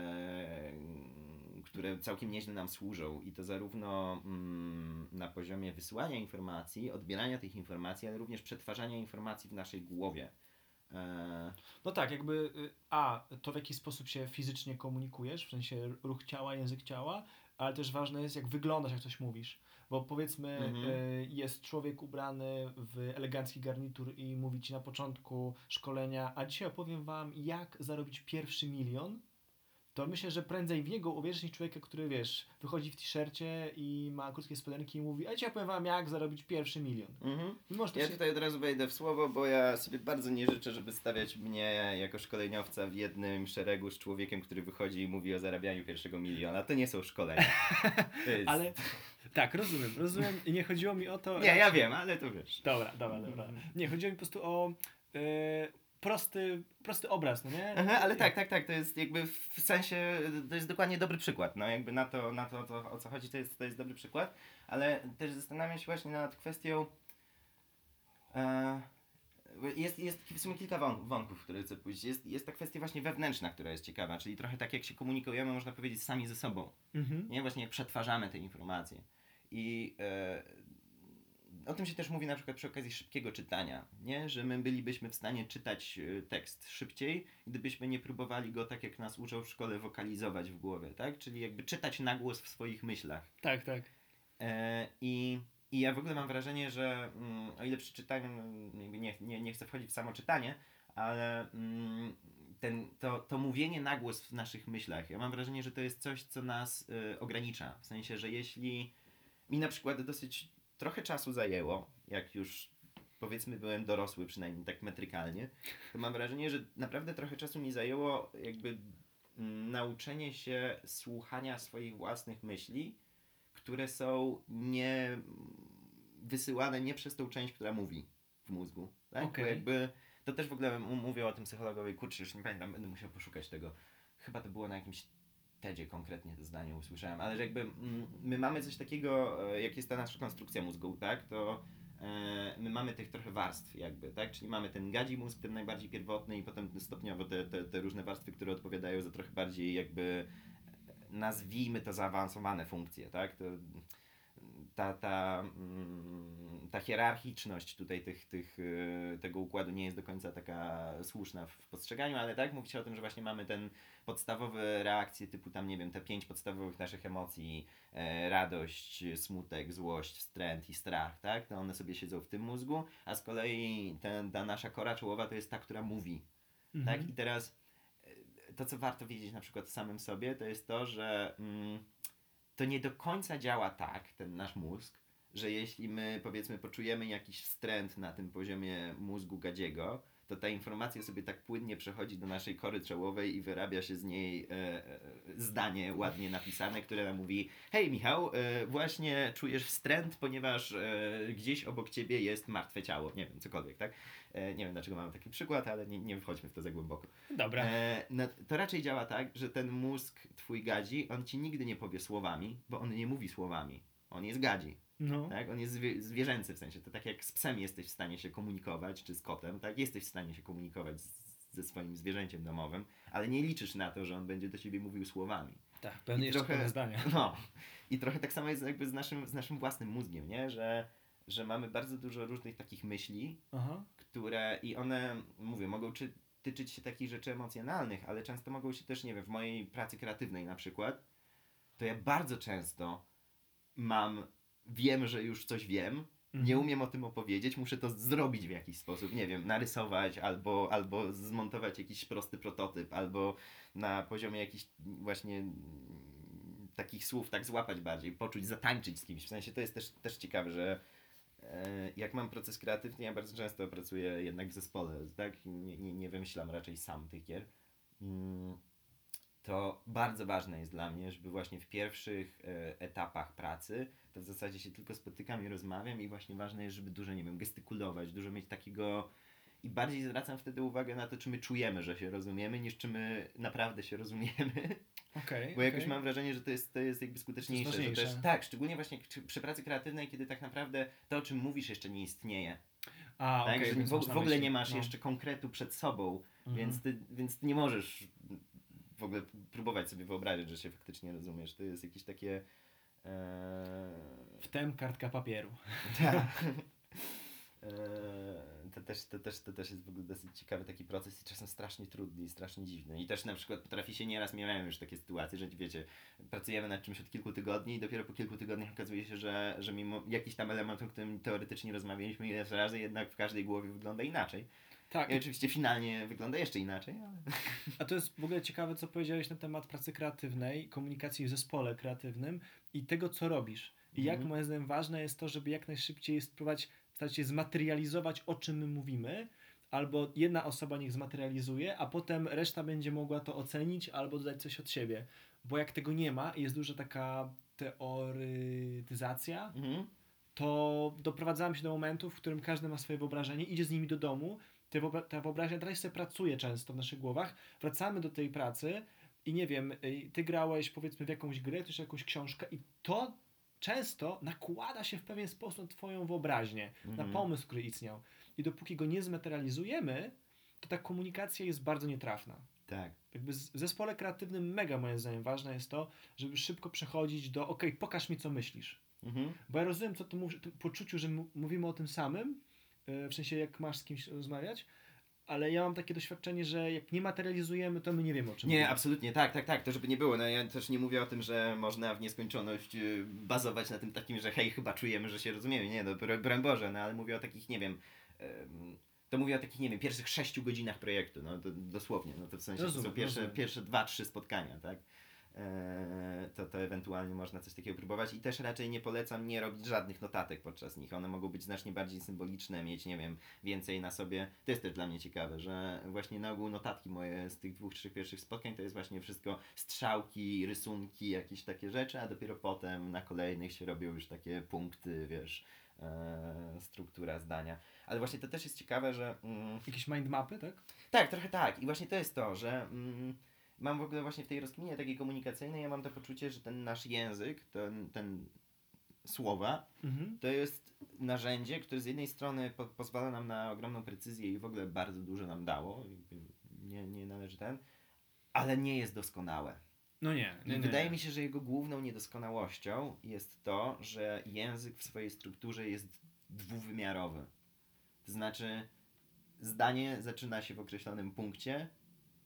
które całkiem nieźle nam służą i to zarówno mm, na poziomie wysyłania informacji, odbierania tych informacji, ale również przetwarzania informacji w naszej głowie. E, No tak, jakby y, a, to w jaki sposób się fizycznie komunikujesz, w sensie ruch ciała, język ciała, ale też ważne jest jak wyglądasz, jak coś mówisz. Bo powiedzmy Mhm. y, jest człowiek ubrany w elegancki garnitur i mówi ci na początku szkolenia, a dzisiaj opowiem wam jak zarobić pierwszy milion. To myślę, że prędzej w niego uwierzysz niż człowieka, który wiesz, wychodzi w t-shircie i ma krótkie spodenki i mówi, a dzisiaj opowiem wam jak zarobić pierwszy milion. mhm. Mimo, że to Ja się... tutaj od razu wejdę w słowo, bo ja sobie bardzo nie życzę, żeby stawiać mnie jako szkoleniowca w jednym szeregu z człowiekiem, który wychodzi i mówi o zarabianiu pierwszego miliona. To nie są szkolenia. Jest... Ale tak, rozumiem, rozumiem. I nie chodziło mi o to. Nie, ja wiem, ale to wiesz. Dobra, dobra, dobra. Nie, chodziło mi po prostu o e, prosty, prosty obraz, no nie? Aha, ale tak, tak, tak, to jest jakby w sensie, to jest dokładnie dobry przykład, no jakby na to, na to, to o co chodzi, to jest, to jest dobry przykład, ale też zastanawiam się właśnie nad kwestią, e, jest, jest w sumie kilka wąt- wątków, które chcę pójść, jest, jest ta kwestia właśnie wewnętrzna, która jest ciekawa, czyli trochę tak jak się komunikujemy, można powiedzieć, sami ze sobą, Mhm. nie, właśnie jak przetwarzamy te informacje i e, o tym się też mówi na przykład przy okazji szybkiego czytania, nie? że my bylibyśmy w stanie czytać e, tekst szybciej, gdybyśmy nie próbowali go tak jak nas uczą w szkole wokalizować w głowie, tak? Czyli jakby czytać na głos w swoich myślach. Tak, tak. E, I i ja w ogóle mam wrażenie, że mm, o ile przy czytaniu, mm, nie, nie, nie chcę wchodzić w samo czytanie, ale mm, ten, to, to mówienie na głos w naszych myślach, ja mam wrażenie, że to jest coś, co nas y, ogranicza. W sensie, że jeśli mi na przykład dosyć trochę czasu zajęło, jak już powiedzmy byłem dorosły, przynajmniej tak metrykalnie, to mam wrażenie, że naprawdę trochę czasu mi zajęło jakby mm, nauczenie się słuchania swoich własnych myśli, które są nie wysyłane nie przez tą część, która mówi w mózgu. Tak? Bo Okej. jakby to też w ogóle mówię o tym psychologowi, kurczę, już nie pamiętam, będę musiał poszukać tego. Chyba to było na jakimś TEDzie konkretnie to zdanie usłyszałem, ale że jakby mm, my mamy coś takiego, e, jak jest ta nasza konstrukcja mózgu, tak, to e, my mamy tych trochę warstw jakby, tak, czyli mamy ten gadzi mózg, ten najbardziej pierwotny i potem stopniowo te, te, te różne warstwy, które odpowiadają za trochę bardziej jakby e, nazwijmy to zaawansowane funkcje, tak, to ta, ta, mm, ta hierarchiczność tutaj tych, tych, y, tego układu nie jest do końca taka słuszna w postrzeganiu, ale tak, mówi się o tym, że właśnie mamy ten podstawowe reakcje typu tam, nie wiem, te pięć podstawowych naszych emocji, e, radość, smutek, złość, wstręt i strach, tak, to one sobie siedzą w tym mózgu, a z kolei ten, ta nasza kora czołowa to jest ta, która mówi, Mhm. tak? I teraz e, to, co warto wiedzieć na przykład samym sobie, to jest to, że mm, to nie do końca działa tak, ten nasz mózg, że jeśli my powiedzmy poczujemy jakiś wstręt na tym poziomie mózgu gadziego, to ta informacja sobie tak płynnie przechodzi do naszej kory czołowej i wyrabia się z niej e, e, zdanie ładnie napisane, które nam mówi hej Michał, e, właśnie czujesz wstręt, ponieważ e, gdzieś obok ciebie jest martwe ciało, nie wiem, cokolwiek, tak? E, nie wiem dlaczego mamy taki przykład, ale nie, nie wchodźmy w to za głęboko. Dobra. E, no, to raczej działa tak, że ten mózg twój gadzi, on ci nigdy nie powie słowami, bo on nie mówi słowami. on jest gadzi. No. Tak? On jest zwie- zwierzęcy w sensie. To tak jak z psem jesteś w stanie się komunikować, czy z kotem, tak? Jesteś w stanie się komunikować z, ze swoim zwierzęciem domowym, ale nie liczysz na to, że on będzie do ciebie mówił słowami. Tak, pewnie jeszcze trochę- trochę... zdania. No. I trochę tak samo jest jakby z naszym, z naszym własnym mózgiem, nie? Że, że mamy bardzo dużo różnych takich myśli, Aha. które i one, mówię, mogą czy, tyczyć się takich rzeczy emocjonalnych, ale często mogą się też, nie wiem, w mojej pracy kreatywnej na przykład, to ja bardzo często mam, wiem, że już coś wiem, nie Mhm. umiem o tym opowiedzieć, muszę to zrobić w jakiś sposób, nie wiem, narysować albo, albo zmontować jakiś prosty prototyp, albo na poziomie jakichś właśnie mm, takich słów tak złapać bardziej, poczuć, zatańczyć z kimś. W sensie to jest też, też ciekawe, że e, jak mam proces kreatywny, ja bardzo często pracuję jednak w zespole, tak? Nie, nie, nie wymyślam raczej sam tych gier. To bardzo ważne jest dla mnie, żeby właśnie w pierwszych e, etapach pracy to w zasadzie się tylko spotykam i rozmawiam i właśnie ważne jest, żeby dużo, nie wiem, gestykulować, dużo mieć takiego i bardziej zwracam wtedy uwagę na to, czy my czujemy, że się rozumiemy, niż czy my naprawdę się rozumiemy. Okej. Bo jakoś okej. mam wrażenie, że to jest, to jest jakby skuteczniejsze. że ważniejsze. też, tak, szczególnie właśnie przy, pracy kreatywnej, kiedy tak naprawdę to, o czym mówisz, jeszcze nie istnieje. A, tak? że więc w, w ogóle myśli. nie masz No. jeszcze konkretu przed sobą, Mhm. więc, ty, więc ty nie możesz w ogóle próbować sobie wyobrazić, że się faktycznie rozumiesz. To jest jakieś takie. E... Wtem kartka papieru. Tak. Eee, To też, to, też, to też jest w ogóle dosyć ciekawy taki proces i czasem strasznie trudny i strasznie dziwny. I też na przykład potrafi się nieraz, miałem już takie sytuacje, że wiecie, pracujemy nad czymś od kilku tygodni i dopiero po kilku tygodniach okazuje się, że, że mimo jakiś tam element, o którym teoretycznie rozmawialiśmy ileś razy, jednak w każdej głowie wygląda inaczej. Tak, I oczywiście finalnie wygląda jeszcze inaczej, ale... a to jest w ogóle ciekawe, co powiedziałeś na temat pracy kreatywnej, komunikacji w zespole kreatywnym i tego, co robisz. I jak Mhm. moim zdaniem ważne jest to, żeby jak najszybciej spróbować starać się zmaterializować, o czym my mówimy, albo jedna osoba niech zmaterializuje, a potem reszta będzie mogła to ocenić albo dodać coś od siebie. Bo jak tego nie ma i jest duża taka teoretyzacja, Mhm. to doprowadzamy się do momentu, w którym każdy ma swoje wyobrażenie, idzie z nimi do domu, ta wyobraźnia dalej sobie pracuje często w naszych głowach, wracamy do tej pracy i nie wiem, y, ty grałeś powiedzmy w jakąś grę, czy jakąś książkę i to często nakłada się w pewien sposób na twoją wyobraźnię, na Mhm. pomysł, który istniał. I dopóki go nie zmaterializujemy, to ta komunikacja jest bardzo nietrafna. Tak. Jakby w zespole kreatywnym mega moim zdaniem ważne jest to, żeby szybko przechodzić do ok, pokaż mi co myślisz. Mhm. Bo ja rozumiem, co ty mówisz, poczuciu, że mówimy o tym samym, w sensie jak masz z kimś rozmawiać, ale ja mam takie doświadczenie, że jak nie materializujemy, to my nie wiemy o czym Nie, mówimy. absolutnie, tak, tak, tak, to żeby nie było. No ja też nie mówię o tym, że można w nieskończoność y, bazować na tym takim, że hej, chyba czujemy, że się rozumiemy. Nie, no bro- broń Boże, no ale mówię o takich, nie wiem, em, to mówię o takich, nie wiem, pierwszych sześciu godzinach projektu, no to dosłownie, no to w sensie to Rozumiem, są pierwsze, rozumiem. pierwsze dwa, trzy spotkania, tak? Eee, to, to ewentualnie można coś takiego próbować i też raczej nie polecam nie robić żadnych notatek podczas nich. One mogą być znacznie bardziej symboliczne, mieć, nie wiem, więcej na sobie. To jest też dla mnie ciekawe, że właśnie na ogół notatki moje z tych dwóch, trzech pierwszych spotkań to jest właśnie wszystko strzałki, rysunki, jakieś takie rzeczy, a dopiero potem na kolejnych się robią już takie punkty, wiesz, eee, struktura zdania. Ale właśnie to też jest ciekawe, że... Mm, Jakieś mindmapy, tak? tak, trochę tak. I właśnie to jest to, że mm, mam w ogóle właśnie w tej rozkminie takiej komunikacyjnej, ja mam to poczucie, że ten nasz język, ten, ten słowa, Mhm. to jest narzędzie, które z jednej strony po, pozwala nam na ogromną precyzję i w ogóle bardzo dużo nam dało, nie, nie należy ten, ale nie jest doskonałe. No nie, nie, nie wydaje mi się, że jego główną niedoskonałością jest to, że język w swojej strukturze jest dwuwymiarowy. To znaczy, zdanie zaczyna się w określonym punkcie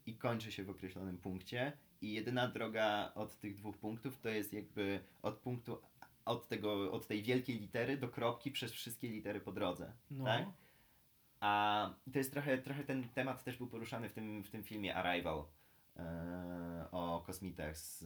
i kończy się w określonym punkcie, i jedyna droga od tych dwóch punktów to jest jakby od punktu, od, tego, od tej wielkiej litery do kropki przez wszystkie litery po drodze. No. Tak? A to jest trochę, trochę ten temat też był poruszany w tym, w tym filmie Arrival o kosmitach z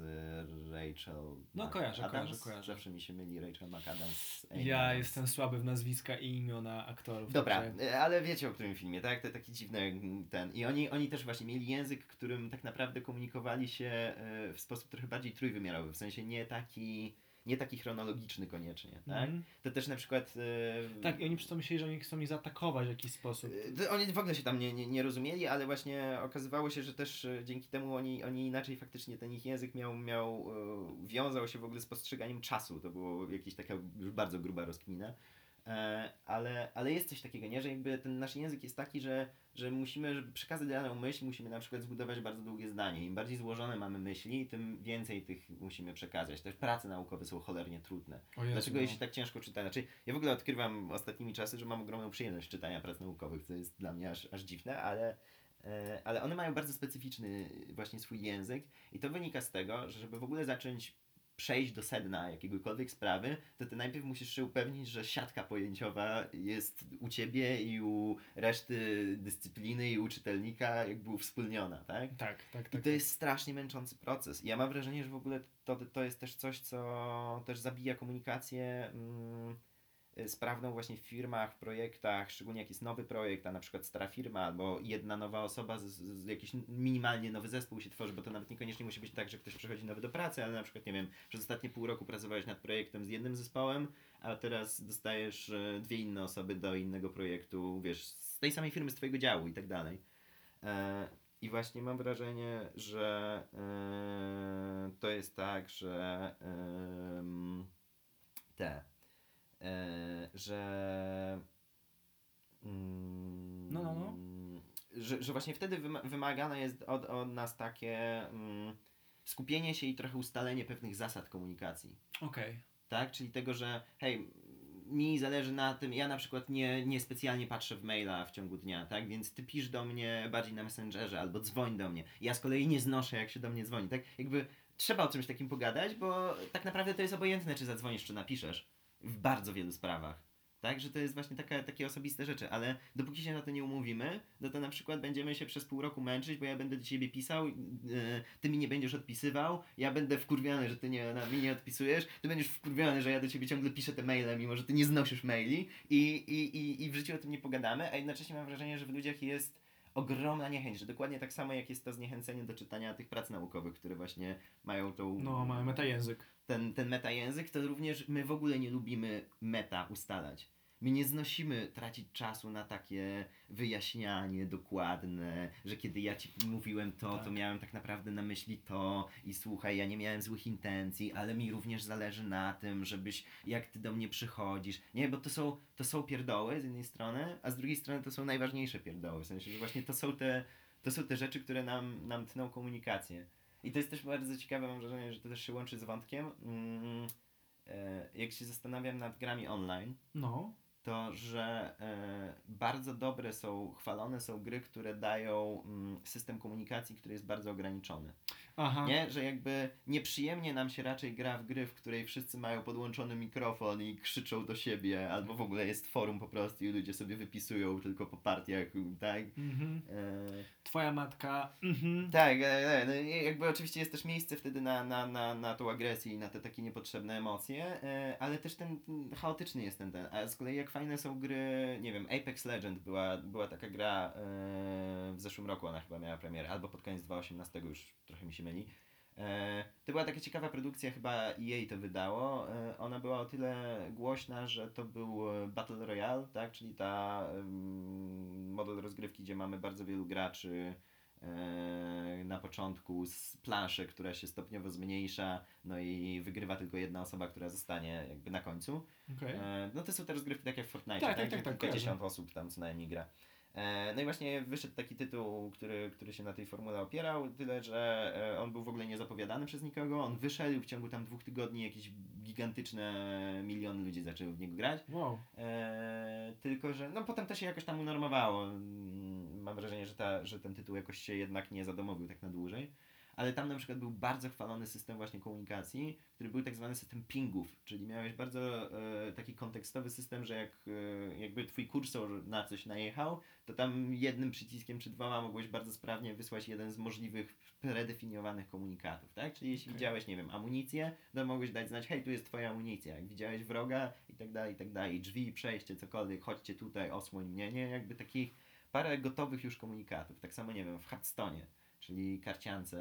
Rachel. No, kojarzę, McAdams. kojarzę, kojarzę. Zawsze mi się myli Rachel McAdams. Ja Adams. jestem słaby w nazwiska i imiona aktorów. Dobra, także- e, ale wiecie o którym filmie, tak? To taki dziwny ten. I oni, oni też właśnie mieli język, którym tak naprawdę komunikowali się e, w sposób trochę bardziej trójwymiarowy. W sensie nie taki nie taki chronologiczny koniecznie, tak? Mm. To też na przykład... Yy... Tak, i oni przy to myśleli, że oni chcą mi zaatakować w jakiś sposób. Yy, oni w ogóle się tam nie, nie, nie rozumieli, ale właśnie okazywało się, że też dzięki temu oni, oni inaczej faktycznie ten ich język miał, miał yy, wiązał się w ogóle z postrzeganiem czasu. To było jakaś taka już bardzo gruba rozkmina. E, ale, ale jest coś takiego, nie? Że jakby ten nasz język jest taki, że, że musimy, żeby przekazać daną myśl, musimy na przykład zbudować bardzo długie zdanie. Im bardziej złożone mamy myśli, tym więcej tych musimy przekazać. Też prace naukowe są cholernie trudne. Jezu, Dlaczego no. je się tak ciężko czyta? Znaczy, ja w ogóle odkrywam ostatnimi czasy, że mam ogromną przyjemność czytania prac naukowych, co jest dla mnie aż, aż dziwne, ale, e, ale one mają bardzo specyficzny właśnie swój język i to wynika z tego, że żeby w ogóle zacząć przejść do sedna jakiegokolwiek sprawy, to ty najpierw musisz się upewnić, że siatka pojęciowa jest u ciebie i u reszty dyscypliny i u czytelnika jakby uwspólniona, tak? Tak, tak, tak. I to tak. jest strasznie męczący proces. I ja mam wrażenie, że w ogóle to, to jest też coś, co też zabija komunikację. Mm, sprawną właśnie w firmach, w projektach, szczególnie jak jest nowy projekt, a na przykład stara firma albo jedna nowa osoba, z, z jakiś minimalnie nowy zespół się tworzy, bo to nawet niekoniecznie musi być tak, że ktoś przychodzi nowy do pracy, ale na przykład, nie wiem, przez ostatnie pół roku pracowałeś nad projektem z jednym zespołem, a teraz dostajesz y, dwie inne osoby do innego projektu, wiesz, z tej samej firmy, z twojego działu i tak dalej. E, I właśnie mam wrażenie, że e, to jest tak, że te E, że. Mm, no, no, no. Że, że właśnie wtedy wymagane jest od, od nas takie mm, skupienie się i trochę ustalenie pewnych zasad komunikacji. Okej. Okay. Tak? Czyli tego, że hej, mi zależy na tym, ja na przykład nie, nie specjalnie patrzę w maila w ciągu dnia, tak? Więc ty pisz do mnie bardziej na Messengerze albo dzwoń do mnie. Ja z kolei nie znoszę, jak się do mnie dzwoni, tak? Jakby trzeba o czymś takim pogadać, bo tak naprawdę to jest obojętne, czy zadzwonisz, czy napiszesz w bardzo wielu sprawach. Tak, że to jest właśnie taka, takie osobiste rzeczy, ale dopóki się na to nie umówimy, no to na przykład będziemy się przez pół roku męczyć, bo ja będę do ciebie pisał, yy, ty mi nie będziesz odpisywał, ja będę wkurwiony, że ty nie, na, nie odpisujesz, ty będziesz wkurwiony, że ja do ciebie ciągle piszę te maile, mimo że ty nie znosisz maili i, i, i, i w życiu o tym nie pogadamy, a jednocześnie mam wrażenie, że w ludziach jest ogromna niechęć, że dokładnie tak samo jak jest to zniechęcenie do czytania tych prac naukowych, które właśnie mają tą... No, mają metajęzyk ten, ten metajęzyk, to również my w ogóle nie lubimy meta ustalać. My nie znosimy tracić czasu na takie wyjaśnianie dokładne, że kiedy ja ci mówiłem to, tak. to miałem tak naprawdę na myśli to i słuchaj, ja nie miałem złych intencji, ale mi również zależy na tym, żebyś, jak ty do mnie przychodzisz. Nie, bo to są, to są pierdoły z jednej strony, a z drugiej strony to są najważniejsze pierdoły. W sensie, że właśnie to są te, to są te rzeczy, które nam, nam tną komunikację. I to jest też bardzo ciekawe, mam wrażenie, że to też się łączy z wątkiem. Mm, e, jak się zastanawiam nad grami online, no. To że e, bardzo dobre są, chwalone są gry, które dają mm, system komunikacji, który jest bardzo ograniczony. Aha. Nie? Że jakby nieprzyjemnie nam się raczej gra w gry, w której wszyscy mają podłączony mikrofon i krzyczą do siebie, albo w ogóle jest forum po prostu i ludzie sobie wypisują tylko po partiach, tak? Mhm. E... Twoja matka. Mhm. Tak, e, e, no, jakby oczywiście jest też miejsce wtedy na, na, na, na tą agresję i na te takie niepotrzebne emocje, e, ale też ten, ten chaotyczny jest ten, ten. A z kolei jak fajne są gry, nie wiem, Apex Legend była, była taka gra e, w zeszłym roku, ona chyba miała premierę, albo pod koniec 2018 już trochę mi się myli. E, to była taka ciekawa produkcja, chyba EA to wydało. E, ona była o tyle głośna, że to był Battle Royale, tak? czyli ta model rozgrywki, gdzie mamy bardzo wielu graczy e, na początku z planszy, która się stopniowo zmniejsza, no i wygrywa tylko jedna osoba, która zostanie jakby na końcu. Okay. No to są te rozgrywki takie jak w Fortnite, tak? tak, tak, tak, Kilkadziesiąt osób tam co najmniej gra. E, no i właśnie wyszedł taki tytuł, który, który się na tej formule opierał, tyle że e, on był w ogóle niezapowiadany przez nikogo. On wyszedł w ciągu tam dwóch tygodni jakieś gigantyczne miliony ludzi zaczęły w niego grać. Wow. E, tylko, że no potem to się jakoś tam unormowało. Mam wrażenie, że, ta, że ten tytuł jakoś się jednak nie zadomowił tak na dłużej ale tam na przykład był bardzo chwalony system właśnie komunikacji, który był tak zwany system pingów, czyli miałeś bardzo e, taki kontekstowy system, że jak e, jakby twój kursor na coś najechał, to tam jednym przyciskiem czy dwoma mogłeś bardzo sprawnie wysłać jeden z możliwych predefiniowanych komunikatów, tak? Czyli jeśli okay. widziałeś, nie wiem, amunicję, to mogłeś dać znać, hej, tu jest twoja amunicja, jak widziałeś wroga i tak dalej, i tak dalej, drzwi, przejście, cokolwiek, chodźcie tutaj, osłoń mnie, nie? Jakby takich parę gotowych już komunikatów. Tak samo, nie wiem, w Hearthstone czyli karciance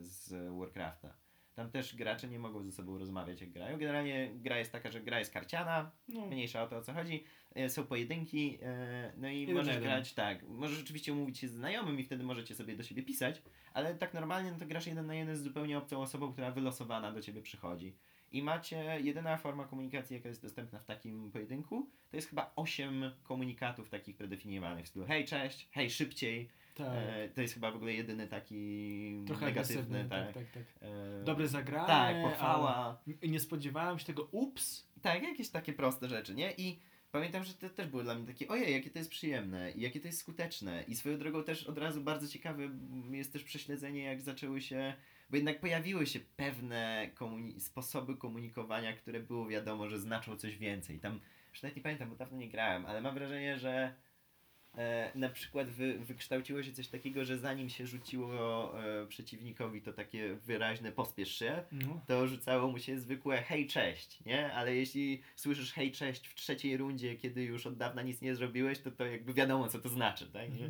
z Warcrafta. Tam też gracze nie mogą ze sobą rozmawiać jak grają. Generalnie gra jest taka, że gra jest karciana, No. mniejsza o to o co chodzi. E, Są pojedynki, e, no i Jeden możesz grać tak. Możesz rzeczywiście umówić się z znajomym i wtedy możecie sobie do siebie pisać, ale tak normalnie no to grasz jeden na jeden z zupełnie obcą osobą, która wylosowana do ciebie przychodzi. I macie jedyna forma komunikacji, jaka jest dostępna w takim pojedynku, to jest chyba 8 komunikatów takich predefiniowanych w stylu hej, cześć, hej, szybciej. Tak. E, to jest chyba w ogóle jedyny taki Trochę negatywny, tak. tak, tak, tak. E, Dobre zagranie. tak, pochwała. Nie spodziewałem się tego, ups. Tak, jakieś takie proste rzeczy, nie? I pamiętam, że to też było dla mnie takie, ojej, jakie to jest przyjemne i jakie to jest skuteczne. I swoją drogą też od razu bardzo ciekawe jest też prześledzenie, jak zaczęły się, bo jednak pojawiły się pewne komuni- sposoby komunikowania, które było wiadomo, że znaczą coś więcej. Tam, już nawet nie pamiętam, bo dawno nie grałem, ale mam wrażenie, że e, na przykład wy, wykształciło się coś takiego, że zanim się rzuciło e, przeciwnikowi to takie wyraźne pospiesz się, No. to rzucało mu się zwykłe hej, cześć, nie? Ale jeśli słyszysz hej, cześć w trzeciej rundzie, kiedy już od dawna nic nie zrobiłeś, to to jakby wiadomo, co to znaczy, tak? Eee,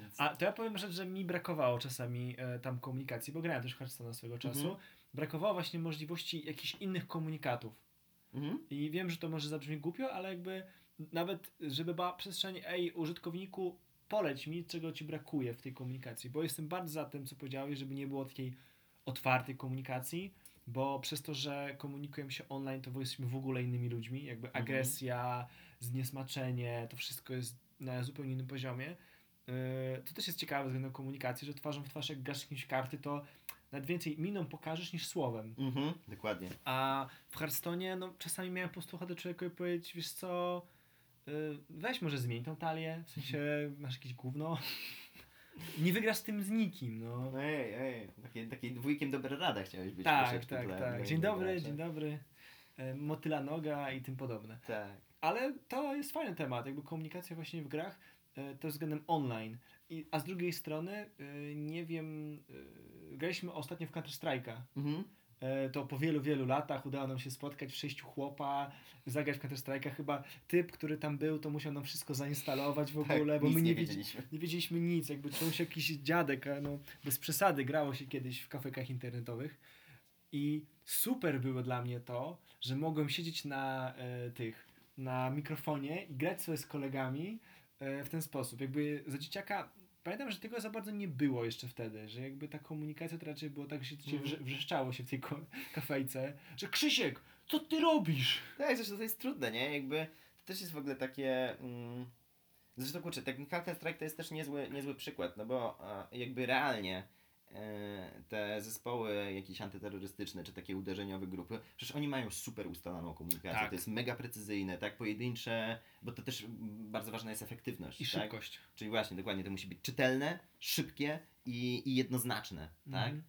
więc... A to ja powiem rzecz, że mi brakowało czasami e, tam komunikacji, bo grałem też Hearthstone'a swego czasu. Mhm. Brakowało właśnie możliwości jakichś innych komunikatów. Mhm. I wiem, że to może zabrzmi głupio, ale jakby nawet, żeby była przestrzeń, ej, użytkowniku, poleć mi, czego ci brakuje w tej komunikacji, bo jestem bardzo za tym, co powiedziałeś, żeby nie było takiej otwartej komunikacji, bo przez to, że komunikujemy się online, to jesteśmy w ogóle innymi ludźmi, jakby Mhm. agresja, zniesmaczenie, to wszystko jest na zupełnie innym poziomie. Yy, To też jest ciekawe względem komunikacji, że twarzą w twarz jak grasz jakimś karty, to nawet więcej miną pokażesz niż słowem. Mhm. Dokładnie. A w Hearthstone'ie, no czasami miałem po prostu ochotę człowiekowi powiedzieć, wiesz co, weź może zmień tą talię, w sensie masz jakieś gówno. Nie wygrasz z tym z nikim, no. Ej, ej, taki, taki dwójkiem dobra rada chciałeś być. Tak, tak, tak. Dzień dobry, dzień dobry. E, Motyla noga i tym podobne. Tak. Ale to jest fajny temat, jakby komunikacja właśnie w grach, e, to względem online. I, a z drugiej strony, e, nie wiem, graliśmy ostatnio w Counter-Strike'a. Mhm. E, to po wielu, wielu latach udało nam się spotkać w sześciu chłopa, zagrać w Counter-Strike'a. Chyba typ, który tam był, to musiał nam wszystko zainstalować w ogóle, tak, bo my nie, nie wiedz- wiedzieliśmy. nie wiedzieliśmy nic. Jakby czuł się jakiś dziadek, no bez przesady grało się kiedyś w kafekach internetowych. I super było dla mnie to, że mogłem siedzieć na e, tych, na mikrofonie i grać sobie z kolegami e, w ten sposób. Jakby za dzieciaka Pamiętam, że tego za bardzo nie było jeszcze wtedy, że jakby ta komunikacja to raczej było tak, że się wrze- wrzeszczało się w tej kafejce, że Krzysiek, co ty robisz? Tak, zresztą to jest trudne, nie? Jakby to też jest w ogóle takie. Mm, zresztą kurczę, tak Counter Strike to jest też niezły, niezły przykład, no bo a, jakby realnie te zespoły jakieś antyterrorystyczne czy takie uderzeniowe grupy, przecież oni mają super ustaloną komunikację. Tak. To jest mega precyzyjne, tak? Pojedyncze, bo to też bardzo ważna jest efektywność. I tak? szybkość. Czyli właśnie, dokładnie, to musi być czytelne, szybkie i, i jednoznaczne, tak? Mhm.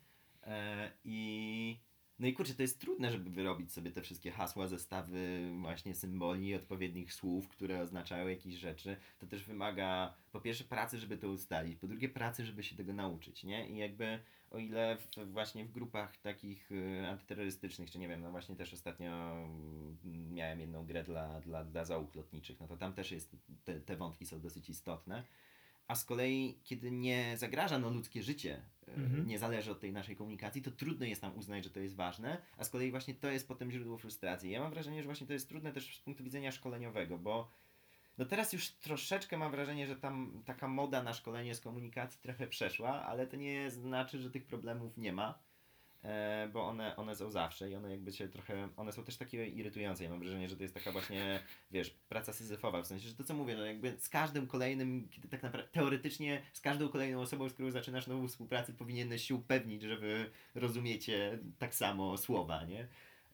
E, I no i kurczę, to jest trudne, żeby wyrobić sobie te wszystkie hasła, zestawy właśnie symboli, odpowiednich słów, które oznaczają jakieś rzeczy. To też wymaga po pierwsze pracy, żeby to ustalić, po drugie pracy, żeby się tego nauczyć, nie? I jakby o ile w, właśnie w grupach takich y, antyterrorystycznych, czy nie wiem, no właśnie też ostatnio miałem jedną grę dla, dla, dla załóg lotniczych, no to tam też jest, te, te wątki są dosyć istotne. A z kolei, kiedy nie zagraża no, ludzkie życie, y, Mhm. nie zależy od tej naszej komunikacji, to trudno jest nam uznać, że to jest ważne, a z kolei właśnie to jest potem źródło frustracji. Ja mam wrażenie, że właśnie to jest trudne też z punktu widzenia szkoleniowego, bo no teraz już troszeczkę mam wrażenie, że tam taka moda na szkolenie z komunikacji trochę przeszła, ale to nie znaczy, że tych problemów nie ma, e, bo one, one są zawsze i one jakby się trochę, one są też takie irytujące. Ja mam wrażenie, że to jest taka właśnie, wiesz, praca syzyfowa, w sensie, że to co mówię, no jakby z każdym kolejnym, kiedy tak naprawdę teoretycznie z każdą kolejną osobą, z którą zaczynasz nową współpracę, powinieneś się upewnić, że wy rozumiecie tak samo słowa, nie?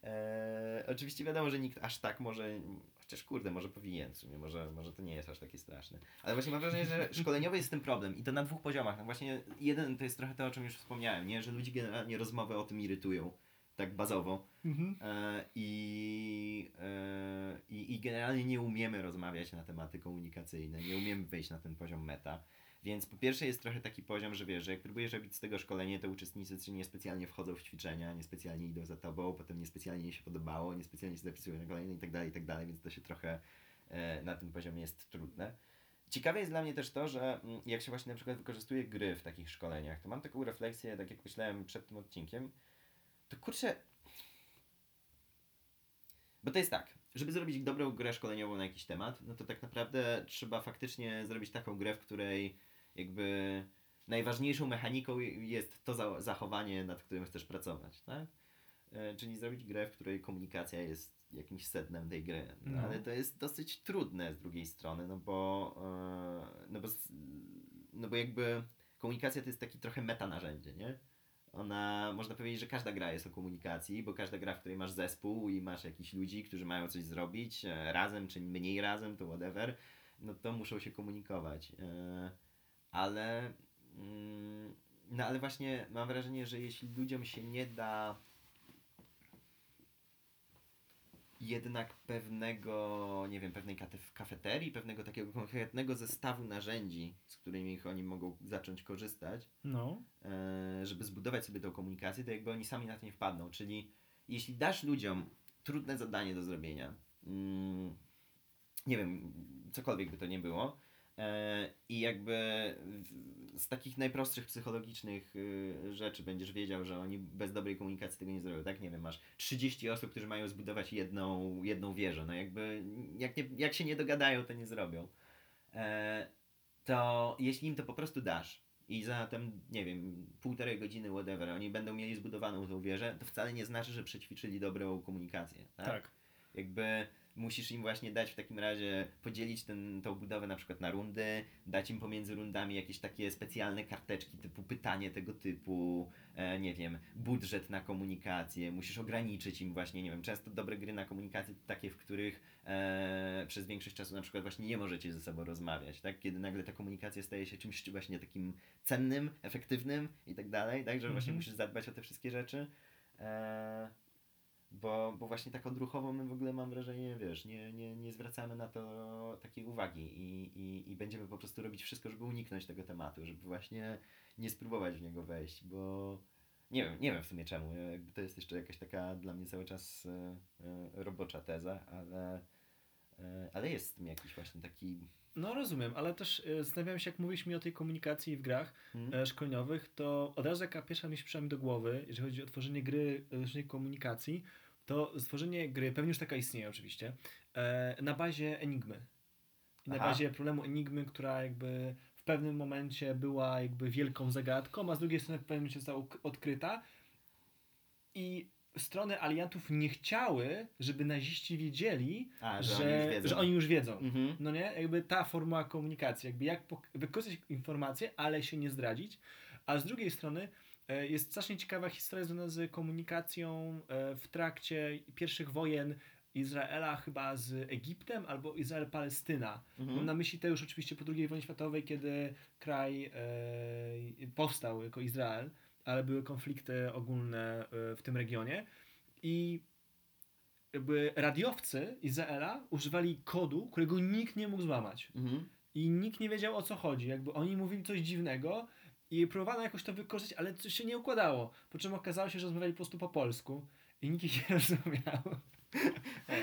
E, oczywiście wiadomo, że nikt aż tak może, chociaż kurde, może powinien w sumie, może, może to nie jest aż takie straszne. Ale właśnie mam wrażenie, że szkoleniowy jest tym problem i to na dwóch poziomach. No właśnie jeden to jest trochę to, o czym już wspomniałem, nie? że ludzi generalnie rozmowy o tym irytują, tak bazowo. Mhm. E, i, e, i, I generalnie nie umiemy rozmawiać na tematy komunikacyjne, nie umiemy wejść na ten poziom meta. Więc po pierwsze jest trochę taki poziom, że wiesz, że jak próbujesz robić z tego szkolenie, to uczestnicy niespecjalnie wchodzą w ćwiczenia, niespecjalnie idą za tobą, potem niespecjalnie im się podobało, niespecjalnie się zapisują na kolejne i tak dalej, i tak dalej, więc to się trochę e, na tym poziomie jest trudne. Ciekawe jest dla mnie też to, że mm, jak się właśnie na przykład wykorzystuje gry w takich szkoleniach, to mam taką refleksję, tak jak myślałem przed tym odcinkiem, to kurczę, bo to jest tak, żeby zrobić dobrą grę szkoleniową na jakiś temat, no to tak naprawdę trzeba faktycznie zrobić taką grę, w której jakby najważniejszą mechaniką jest to zachowanie, nad którym chcesz pracować, tak? E, czyli zrobić grę, w której komunikacja jest jakimś sednem tej gry. No. Ale to jest dosyć trudne z drugiej strony, no bo, e, no bo, no bo jakby komunikacja to jest taki trochę meta narzędzie, nie? Ona, można powiedzieć, że każda gra jest o komunikacji, bo każda gra, w której masz zespół i masz jakichś ludzi, którzy mają coś zrobić e, razem, czy mniej razem, to whatever, no to muszą się komunikować. Ale, mm, no ale właśnie mam wrażenie, że jeśli ludziom się nie da jednak pewnego, nie wiem, pewnej kafeterii, pewnego takiego konkretnego zestawu narzędzi, z którymi oni mogą zacząć korzystać, no. E, żeby zbudować sobie tą komunikację, to jakby oni sami na to nie wpadną. Czyli jeśli dasz ludziom trudne zadanie do zrobienia, mm, nie wiem, cokolwiek by to nie było, I jakby z takich najprostszych psychologicznych y, rzeczy będziesz wiedział, że oni bez dobrej komunikacji tego nie zrobią, tak? Nie wiem, masz 30 osób, którzy mają zbudować jedną, jedną wieżę, no jakby jak, nie, jak się nie dogadają, to nie zrobią. E, to jeśli im to po prostu dasz i za tam, nie wiem, półtorej godziny, whatever, oni będą mieli zbudowaną tą wieżę, to wcale nie znaczy, że przećwiczyli dobrą komunikację, tak? Tak. Jakby musisz im właśnie dać w takim razie, podzielić ten, tą budowę na przykład na rundy, dać im pomiędzy rundami jakieś takie specjalne karteczki typu pytanie tego typu, e, nie wiem, budżet na komunikację, musisz ograniczyć im właśnie, nie wiem, często dobre gry na komunikację to takie, w których e, przez większość czasu na przykład właśnie nie możecie ze sobą rozmawiać, tak? Kiedy nagle ta komunikacja staje się czymś właśnie takim cennym, efektywnym i tak dalej, tak? Że właśnie mhm. musisz zadbać o te wszystkie rzeczy. E, bo, bo właśnie tak odruchowo my w ogóle mam wrażenie, wiesz, nie, nie, nie zwracamy na to takiej uwagi i, i, i będziemy po prostu robić wszystko, żeby uniknąć tego tematu, żeby właśnie nie spróbować w niego wejść, bo nie wiem, nie wiem w sumie czemu. Jakby to jest jeszcze jakaś taka dla mnie cały czas e, e, robocza teza, ale, e, ale jest w tym jakiś właśnie taki. No rozumiem, ale też zastanawiam się, jak mówisz mi o tej komunikacji w grach hmm. szkoleniowych, to od razu jaka pierwsza myśl przyszła mi do głowy, jeżeli chodzi o tworzenie gry, tworzenie komunikacji, to stworzenie gry, pewnie już taka istnieje oczywiście, e, na bazie Enigmy. Na Aha. bazie problemu Enigmy, która jakby w pewnym momencie była jakby wielką zagadką, a z drugiej strony w pewnym momencie została odkryta i strony aliantów nie chciały, żeby naziści wiedzieli, a, że, że, oni już wiedzą. Że oni już wiedzą. Mhm. No nie? Jakby ta formuła komunikacji, jakby jak wykorzystać informacje, ale się nie zdradzić. A z drugiej strony jest strasznie ciekawa historia związana z komunikacją e, w trakcie pierwszych wojen Izraela chyba z Egiptem albo Izrael-Palestyna. Mhm. Mam na myśli to już oczywiście po II wojnie światowej, kiedy kraj e, powstał jako Izrael, ale były konflikty ogólne e, w tym regionie i jakby radiowcy Izraela używali kodu, którego nikt nie mógł złamać. Mhm. I nikt nie wiedział o co chodzi. Jakby oni mówili coś dziwnego, i próbowano jakoś to wykorzystać, ale to się nie układało. Po czym okazało się, że rozmawiali po prostu po polsku i nikt ich nie rozumiał.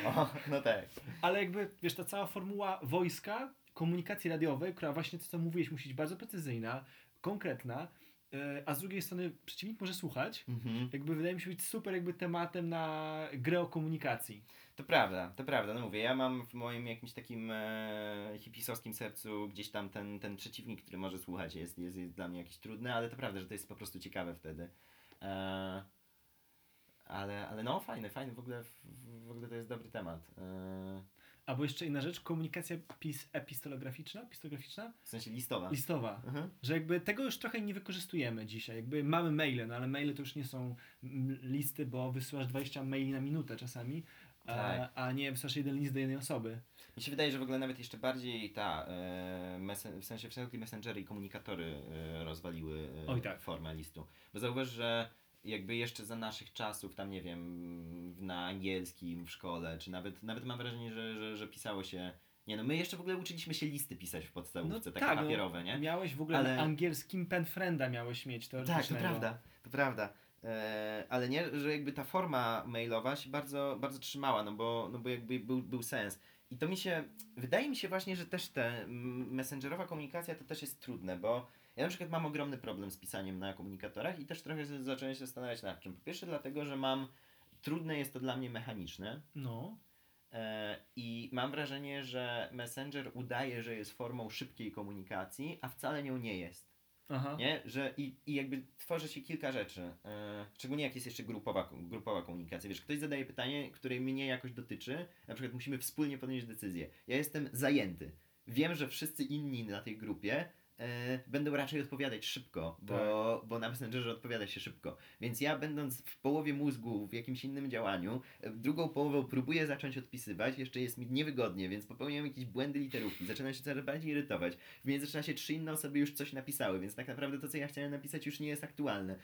O, no tak. Ale jakby, wiesz, ta cała formuła wojska, komunikacji radiowej, która właśnie to, co mówiłeś, musi być bardzo precyzyjna, konkretna, e, a z drugiej strony przeciwnik może słuchać, mhm. jakby wydaje mi się być super jakby tematem na grę o komunikacji. To prawda, to prawda. No mówię, ja mam w moim jakimś takim e, hipisowskim sercu gdzieś tam ten, ten przeciwnik, który może słuchać, jest, jest, jest dla mnie jakiś trudny, ale to prawda, że to jest po prostu ciekawe wtedy. E, ale, ale no, fajny, fajny, w ogóle, w, ogóle to jest dobry temat. E, Albo jeszcze inna rzecz, komunikacja pis, epistolograficzna, pistograficzna? W sensie listowa. Listowa. Mhm. Że jakby tego już trochę nie wykorzystujemy dzisiaj. Jakby mamy maile, no ale maile to już nie są listy, bo wysyłasz 20 maili na minutę czasami, tak. a, a nie wystarczy jeden list do jednej osoby. Mi się wydaje, że w ogóle nawet jeszcze bardziej ta, e, w sensie wszelkie messengery i komunikatory e, rozwaliły e, Oj, tak. formę listu. Bo zauważ, że jakby jeszcze za naszych czasów, tam nie wiem, na angielskim w szkole, czy nawet, nawet mam wrażenie, że, że, że pisało się nie no, my jeszcze w ogóle uczyliśmy się listy pisać w podstawówce, no takie tak, no, papierowe, nie? Miałeś w ogóle Ale... angielskim pen frienda miałeś mieć to Tak, to prawda, to prawda. E, ale nie, że jakby ta forma mailowa się bardzo, bardzo trzymała, no bo, no bo jakby był, był sens. I to mi się, wydaje mi się właśnie, że też ta messengerowa komunikacja to też jest trudne, bo ja na przykład mam ogromny problem z pisaniem na komunikatorach i też trochę zacząłem się zastanawiać nad czym. Po pierwsze dlatego, że mam, trudne jest to dla mnie mechaniczne. No. E, I mam wrażenie, że Messenger udaje, że jest formą szybkiej komunikacji, a wcale nią nie jest. Aha. Nie? Że i, i jakby tworzy się kilka rzeczy. E, szczególnie jak jest jeszcze grupowa, grupowa komunikacja. Wiesz, ktoś zadaje pytanie, które mnie jakoś dotyczy, na przykład musimy wspólnie podjąć decyzję. Ja jestem zajęty. Wiem, że wszyscy inni na tej grupie będą raczej odpowiadać szybko, bo, tak. bo na Messengerze odpowiada się szybko. Więc ja będąc w połowie mózgu w jakimś innym działaniu, e, drugą połowę próbuję zacząć odpisywać, jeszcze jest mi niewygodnie, więc popełniam jakieś błędy literówki, zaczynam się coraz bardziej irytować. W międzyczasie trzy inne osoby już coś napisały, więc tak naprawdę to, co ja chciałem napisać już nie jest aktualne.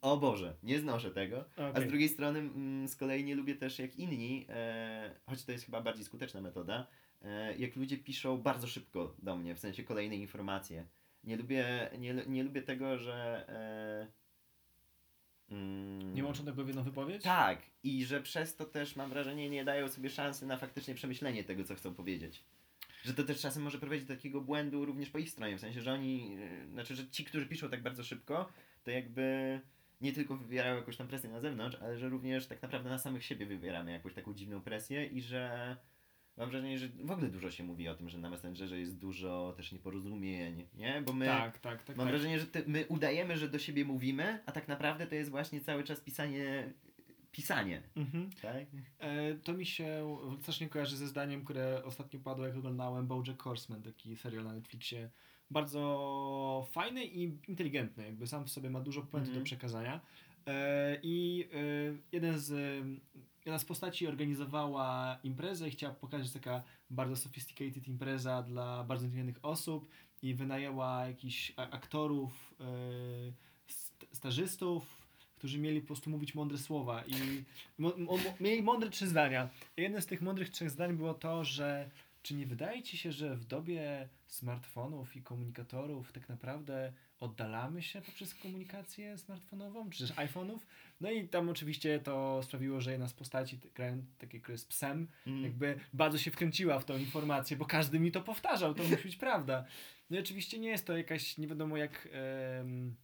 O Boże, nie znoszę tego. Okay. A z drugiej strony mm, z kolei nie lubię też jak inni, e, choć to jest chyba bardziej skuteczna metoda, E, jak ludzie piszą bardzo szybko do mnie, w sensie kolejne informacje. Nie lubię, nie, nie lubię tego, że. E, mm, nie łączą tego w jedną wypowiedź? Tak, i że przez to też mam wrażenie nie dają sobie szansy na faktycznie przemyślenie tego, co chcą powiedzieć. Że to też czasem może prowadzić do takiego błędu również po ich stronie, w sensie, że oni, e, znaczy, że ci, którzy piszą tak bardzo szybko, to jakby nie tylko wywierają jakąś tam presję na zewnątrz, ale że również tak naprawdę na samych siebie wywieramy jakąś taką dziwną presję i że mam wrażenie, że w ogóle dużo się mówi o tym, że na Messengerze jest dużo też nieporozumień, nie? Bo my, tak, tak, tak, mam tak. wrażenie, że my udajemy, że do siebie mówimy, a tak naprawdę to jest właśnie cały czas pisanie pisanie. Mhm. Tak? E, to mi się strasznie kojarzy ze zdaniem, które ostatnio padło, jak oglądałem Bojack Horseman, taki serial na Netflixie. Bardzo fajny i inteligentny, jakby sam w sobie ma dużo puenty mhm. do przekazania. E, I e, jeden z jedna z postaci organizowała imprezę i chciała pokazać, taka bardzo sophisticated impreza dla bardzo inteligentnych osób i wynajęła jakichś aktorów, yy, stażystów, którzy mieli po prostu mówić mądre słowa i mieli mądre trzy zdania. I jedno z tych mądrych trzech zdań było to, że czy nie wydaje ci się, że w dobie smartfonów i komunikatorów tak naprawdę oddalamy się poprzez komunikację smartfonową, czy też iPhone'ów. No i tam oczywiście to sprawiło, że jedna z postaci, takie, które jest psem, mm. jakby bardzo się wkręciła w tą informację, bo każdy mi to powtarzał, to musi być prawda. No i oczywiście nie jest to jakaś, nie wiadomo jak um,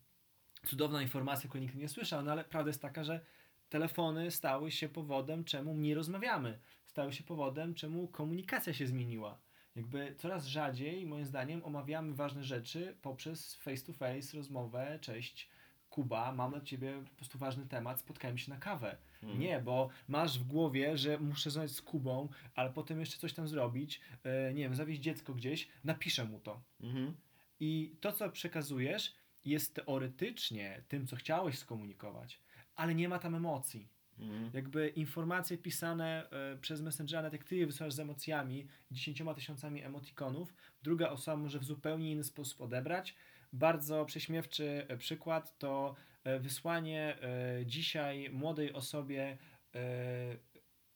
cudowna informacja, której nikt nie słyszał, no ale prawda jest taka, że telefony stały się powodem, czemu nie rozmawiamy. Stały się powodem, czemu komunikacja się zmieniła jakby coraz rzadziej, moim zdaniem, omawiamy ważne rzeczy poprzez face to face rozmowę, cześć, Kuba, mam dla ciebie po prostu ważny temat, spotkajmy się na kawę. Mhm. Nie, bo masz w głowie, że muszę rozmawiać z Kubą, ale potem jeszcze coś tam zrobić, yy, nie wiem, zawieźć dziecko gdzieś, napiszę mu to. Mhm. I to, co przekazujesz, jest teoretycznie tym, co chciałeś skomunikować, ale nie ma tam emocji. Mhm. Jakby informacje pisane e, przez Messengera, jak ty je wysyłasz z emocjami, dziesięcioma tysiącami emotikonów, druga osoba może w zupełnie inny sposób odebrać. Bardzo prześmiewczy e, przykład to e, wysłanie e, dzisiaj młodej osobie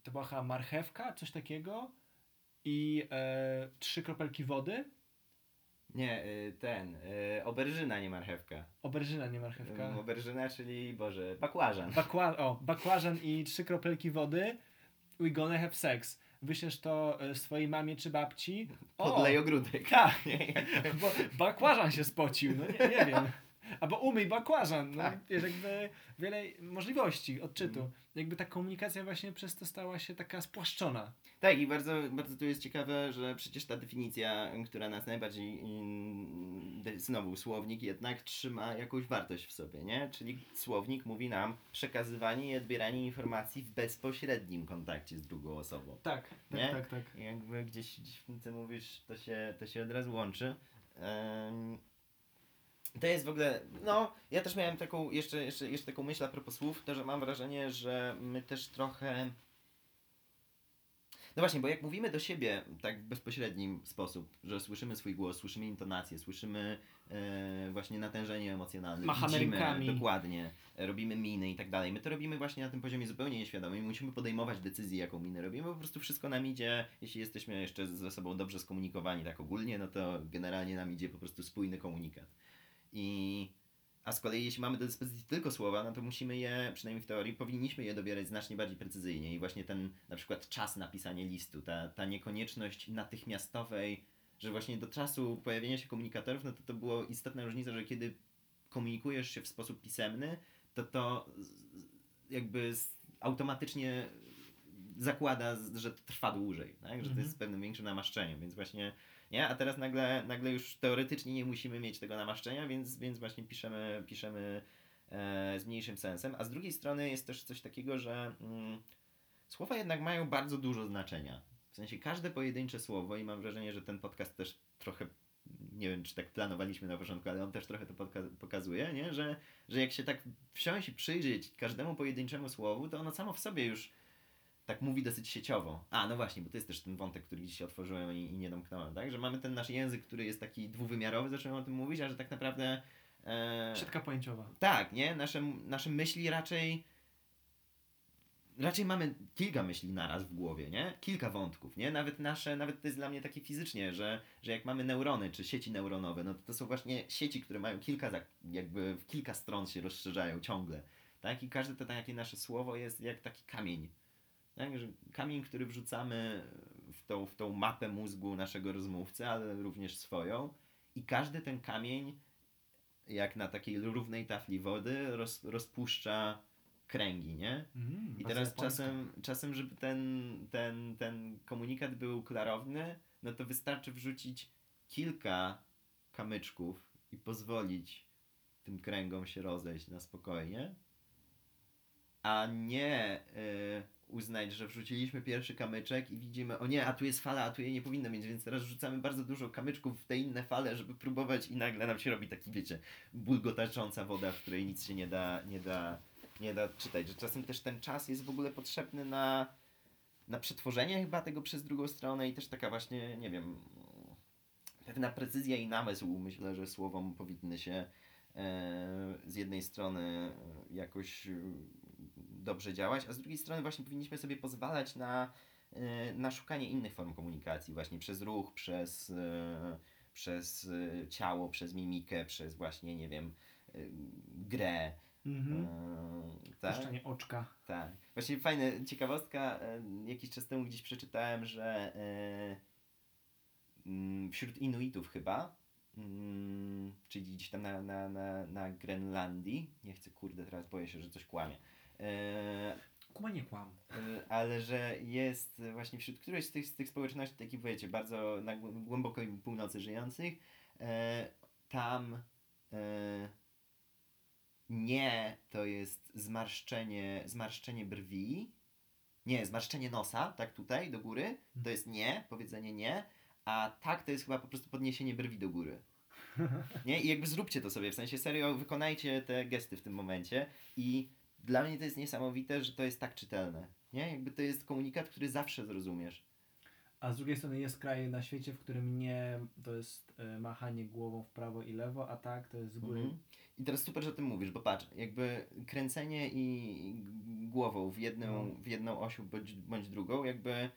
to była marchewka, coś takiego i trzy kropelki wody nie, y, ten, y, oberżyna, nie marchewka. Oberżyna, nie marchewka. Y, oberżyna, czyli, boże, bakłażan. Bakła o, bakłażan i trzy kropelki wody. We gonna have sex. Wyślesz to swojej mamie czy babci. Podlej ogródek. Tak, bo bakłażan się spocił, no nie, nie wiem. Albo umyj bakłażan. No, tak. Jest jakby wiele możliwości odczytu. Mm. Jakby ta komunikacja właśnie przez to stała się taka spłaszczona. Tak i bardzo, bardzo tu jest ciekawe, że przecież ta definicja, która nas najbardziej, znowu słownik jednak trzyma jakąś wartość w sobie, nie? Czyli słownik mówi nam przekazywanie i odbieranie informacji w bezpośrednim kontakcie z drugą osobą. Tak, tak, nie? tak, tak. I jakby gdzieś, gdzieś w tym, co mówisz, to się, to się od razu łączy. Um, to jest w ogóle, no, ja też miałem taką, jeszcze, jeszcze, jeszcze taką myśl a propos słów, to, że mam wrażenie, że my też trochę... No właśnie, bo jak mówimy do siebie tak w bezpośrednim sposób, że słyszymy swój głos, słyszymy intonację, słyszymy e, właśnie natężenie emocjonalne, Machamy widzimy, rękami. dokładnie, robimy miny i tak dalej. My to robimy właśnie na tym poziomie zupełnie nieświadomym i musimy podejmować decyzję, jaką minę robimy, po prostu wszystko nam idzie, jeśli jesteśmy jeszcze ze sobą dobrze skomunikowani tak ogólnie, no to generalnie nam idzie po prostu spójny komunikat. I A z kolei jeśli mamy do dyspozycji tylko słowa, no to musimy je, przynajmniej w teorii, powinniśmy je dobierać znacznie bardziej precyzyjnie. I właśnie ten na przykład czas napisania listu, ta, ta niekonieczność natychmiastowej, że właśnie do czasu pojawienia się komunikatorów, no to to było istotna różnica, że kiedy komunikujesz się w sposób pisemny, to to jakby automatycznie zakłada, że to trwa dłużej, tak? że to Mhm. jest z pewnym większym namaszczeniem, więc właśnie nie, a teraz nagle, nagle już teoretycznie nie musimy mieć tego namaszczenia, więc, więc właśnie piszemy, piszemy e, z mniejszym sensem, a z drugiej strony jest też coś takiego, że mm, słowa jednak mają bardzo dużo znaczenia. W sensie każde pojedyncze słowo i mam wrażenie, że ten podcast też trochę nie wiem, czy tak planowaliśmy na początku, ale on też trochę to pokazuje, nie? Że, że jak się tak wsiąść i przyjrzeć każdemu pojedynczemu słowu, to ono samo w sobie już tak mówi dosyć sieciowo. A, no właśnie, bo to jest też ten wątek, który dzisiaj otworzyłem i, i nie domknąłem, tak? Że mamy ten nasz język, który jest taki dwuwymiarowy, zacząłem o tym mówić, a że tak naprawdę... E, Siatka pojęciowa. tak, nie? Nasze, nasze myśli raczej. Raczej mamy kilka myśli naraz w głowie, nie? Kilka wątków, nie? Nawet nasze, nawet to jest dla mnie takie fizycznie, że, że jak mamy neurony czy sieci neuronowe, no to to są właśnie sieci, które mają kilka, jakby w kilka stron się rozszerzają ciągle, tak? I każde to takie nasze słowo jest jak taki kamień, tak? Że kamień, który wrzucamy w tą, w tą mapę mózgu naszego rozmówcy, ale również swoją i każdy ten kamień jak na takiej równej tafli wody roz, rozpuszcza kręgi, nie? Mm, I teraz czasem, czasem, żeby ten, ten, ten komunikat był klarowny, no to wystarczy wrzucić kilka kamyczków i pozwolić tym kręgom się rozejść na spokojnie, a nie y, uznać, że wrzuciliśmy pierwszy kamyczek i widzimy, o nie, a tu jest fala, a tu jej nie powinno mieć, więc teraz rzucamy bardzo dużo kamyczków w te inne fale, żeby próbować i nagle nam się robi taki, wiecie, bulgotacząca woda, w której nic się nie da, nie da, nie da czytać. Że czasem też ten czas jest w ogóle potrzebny na, na przetworzenie chyba tego przez drugą stronę i też taka właśnie, nie wiem, pewna precyzja i namysł, myślę, że słowom powinny się e, z jednej strony jakoś dobrze działać, a z drugiej strony właśnie powinniśmy sobie pozwalać na, e, na szukanie innych form komunikacji, właśnie przez ruch, przez, e, przez e, ciało, przez mimikę, przez właśnie, nie wiem, grę. Mhm. Tak? Oczka. Tak. Właśnie fajna ciekawostka. Jakiś czas temu gdzieś przeczytałem, że mm, wśród Inuitów chyba, mm, czyli gdzieś tam na, na, na, na Grenlandii, nie chcę, kurde, teraz boję się, że coś kłamie, e, Kuma nie kłam. e, ale że jest właśnie wśród którejś z tych, z tych społeczności, takich wiecie, bardzo na głę- głębokoj północy żyjących, e, tam nie to jest zmarszczenie, zmarszczenie brwi, nie, zmarszczenie nosa, tak tutaj, do góry, to jest nie, powiedzenie nie, a tak to jest chyba po prostu podniesienie brwi do góry. Nie? I jakby zróbcie to sobie, w sensie serio, wykonajcie te gesty w tym momencie i dla mnie to jest niesamowite, że to jest tak czytelne. Nie? Jakby to jest komunikat, który zawsze zrozumiesz. A z drugiej strony jest kraj na świecie, w którym nie to jest e, machanie głową w prawo i lewo, a tak to jest z góry. Mhm. I teraz super, że o tym mówisz, bo patrz, jakby kręcenie i głową w jedną, No. w jedną osią bądź, bądź drugą, jakby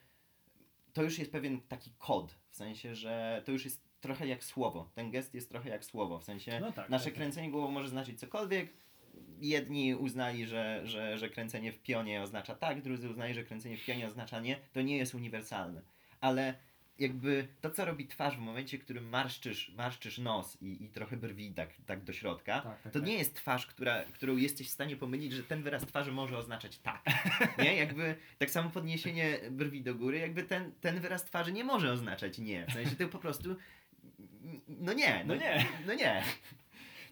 to już jest pewien taki kod, w sensie, że to już jest trochę jak słowo. Ten gest jest trochę jak słowo, w sensie No tak. nasze tak, tak. kręcenie głową może znaczyć cokolwiek. Jedni uznali, że, że, że kręcenie w pionie oznacza tak, drudzy uznali, że kręcenie w pionie oznacza nie. To nie jest uniwersalne. Ale jakby to, co robi twarz w momencie, w którym marszczysz, marszczysz nos i, i trochę brwi tak, tak do środka, Tak, tak, to tak. nie jest twarz, która, którą jesteś w stanie pomylić, że ten wyraz twarzy może oznaczać tak. Nie? Jakby tak samo podniesienie brwi do góry, jakby ten, ten wyraz twarzy nie może oznaczać nie. W sensie to po prostu no nie. No nie. No nie.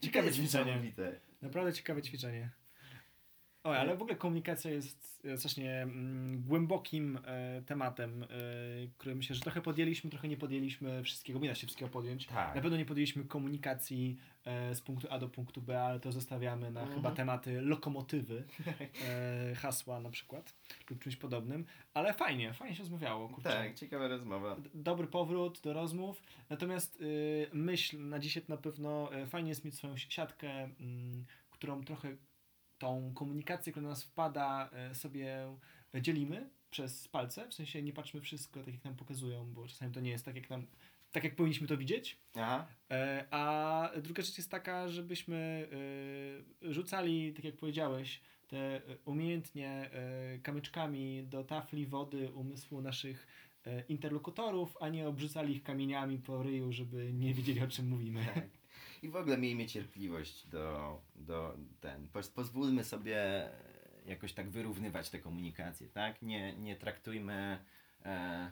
Ciekawe ćwiczenie. Naprawdę ciekawe ćwiczenie. Oj, ale w ogóle komunikacja jest e, strasznie mm, głębokim e, tematem, e, który myślę, że trochę podjęliśmy, trochę nie podjęliśmy wszystkiego, nie da się wszystkiego podjąć. Tak. Na pewno nie podjęliśmy komunikacji e, z punktu A do punktu B, ale to zostawiamy na Mhm. chyba tematy lokomotywy, e, hasła na przykład, lub czymś podobnym. Ale fajnie, fajnie się rozmawiało, kurczę. Tak, ciekawa rozmowa. D- Dobry powrót do rozmów. Natomiast y, myśl na dzisiaj to na pewno fajnie jest mieć swoją si- siatkę, mm, którą trochę tą komunikację, która do nas wpada, y, sobie dzielimy przez palce. W sensie nie patrzmy wszystko tak, jak nam pokazują, bo czasami to nie jest tak, jak nam tak jak powinniśmy to widzieć. Aha. E, a druga rzecz jest taka, żebyśmy e, rzucali, tak jak powiedziałeś, te e, umiejętnie e, kamyczkami do tafli wody umysłu naszych e, interlokutorów, a nie obrzucali ich kamieniami po ryju, żeby nie wiedzieli o czym mówimy. Tak. I w ogóle miejmy cierpliwość do, do ten. Poz, pozwólmy sobie jakoś tak wyrównywać te komunikacje, tak? Nie, nie traktujmy e,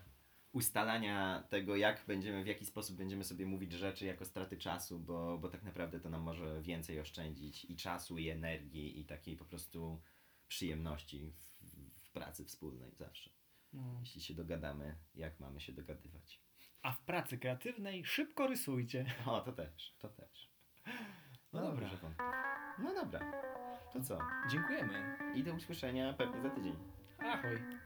ustalania tego, jak będziemy, w jaki sposób będziemy sobie mówić rzeczy jako straty czasu, bo, bo tak naprawdę to nam może więcej oszczędzić i czasu, i energii, i takiej po prostu przyjemności w, w pracy wspólnej zawsze. No. Jeśli się dogadamy, jak mamy się dogadywać. A w pracy kreatywnej szybko rysujcie. O, to też, to też. No dobra. dobrze, wątpię. No dobra. To co? Dziękujemy. I do usłyszenia pewnie za tydzień. Ahoj.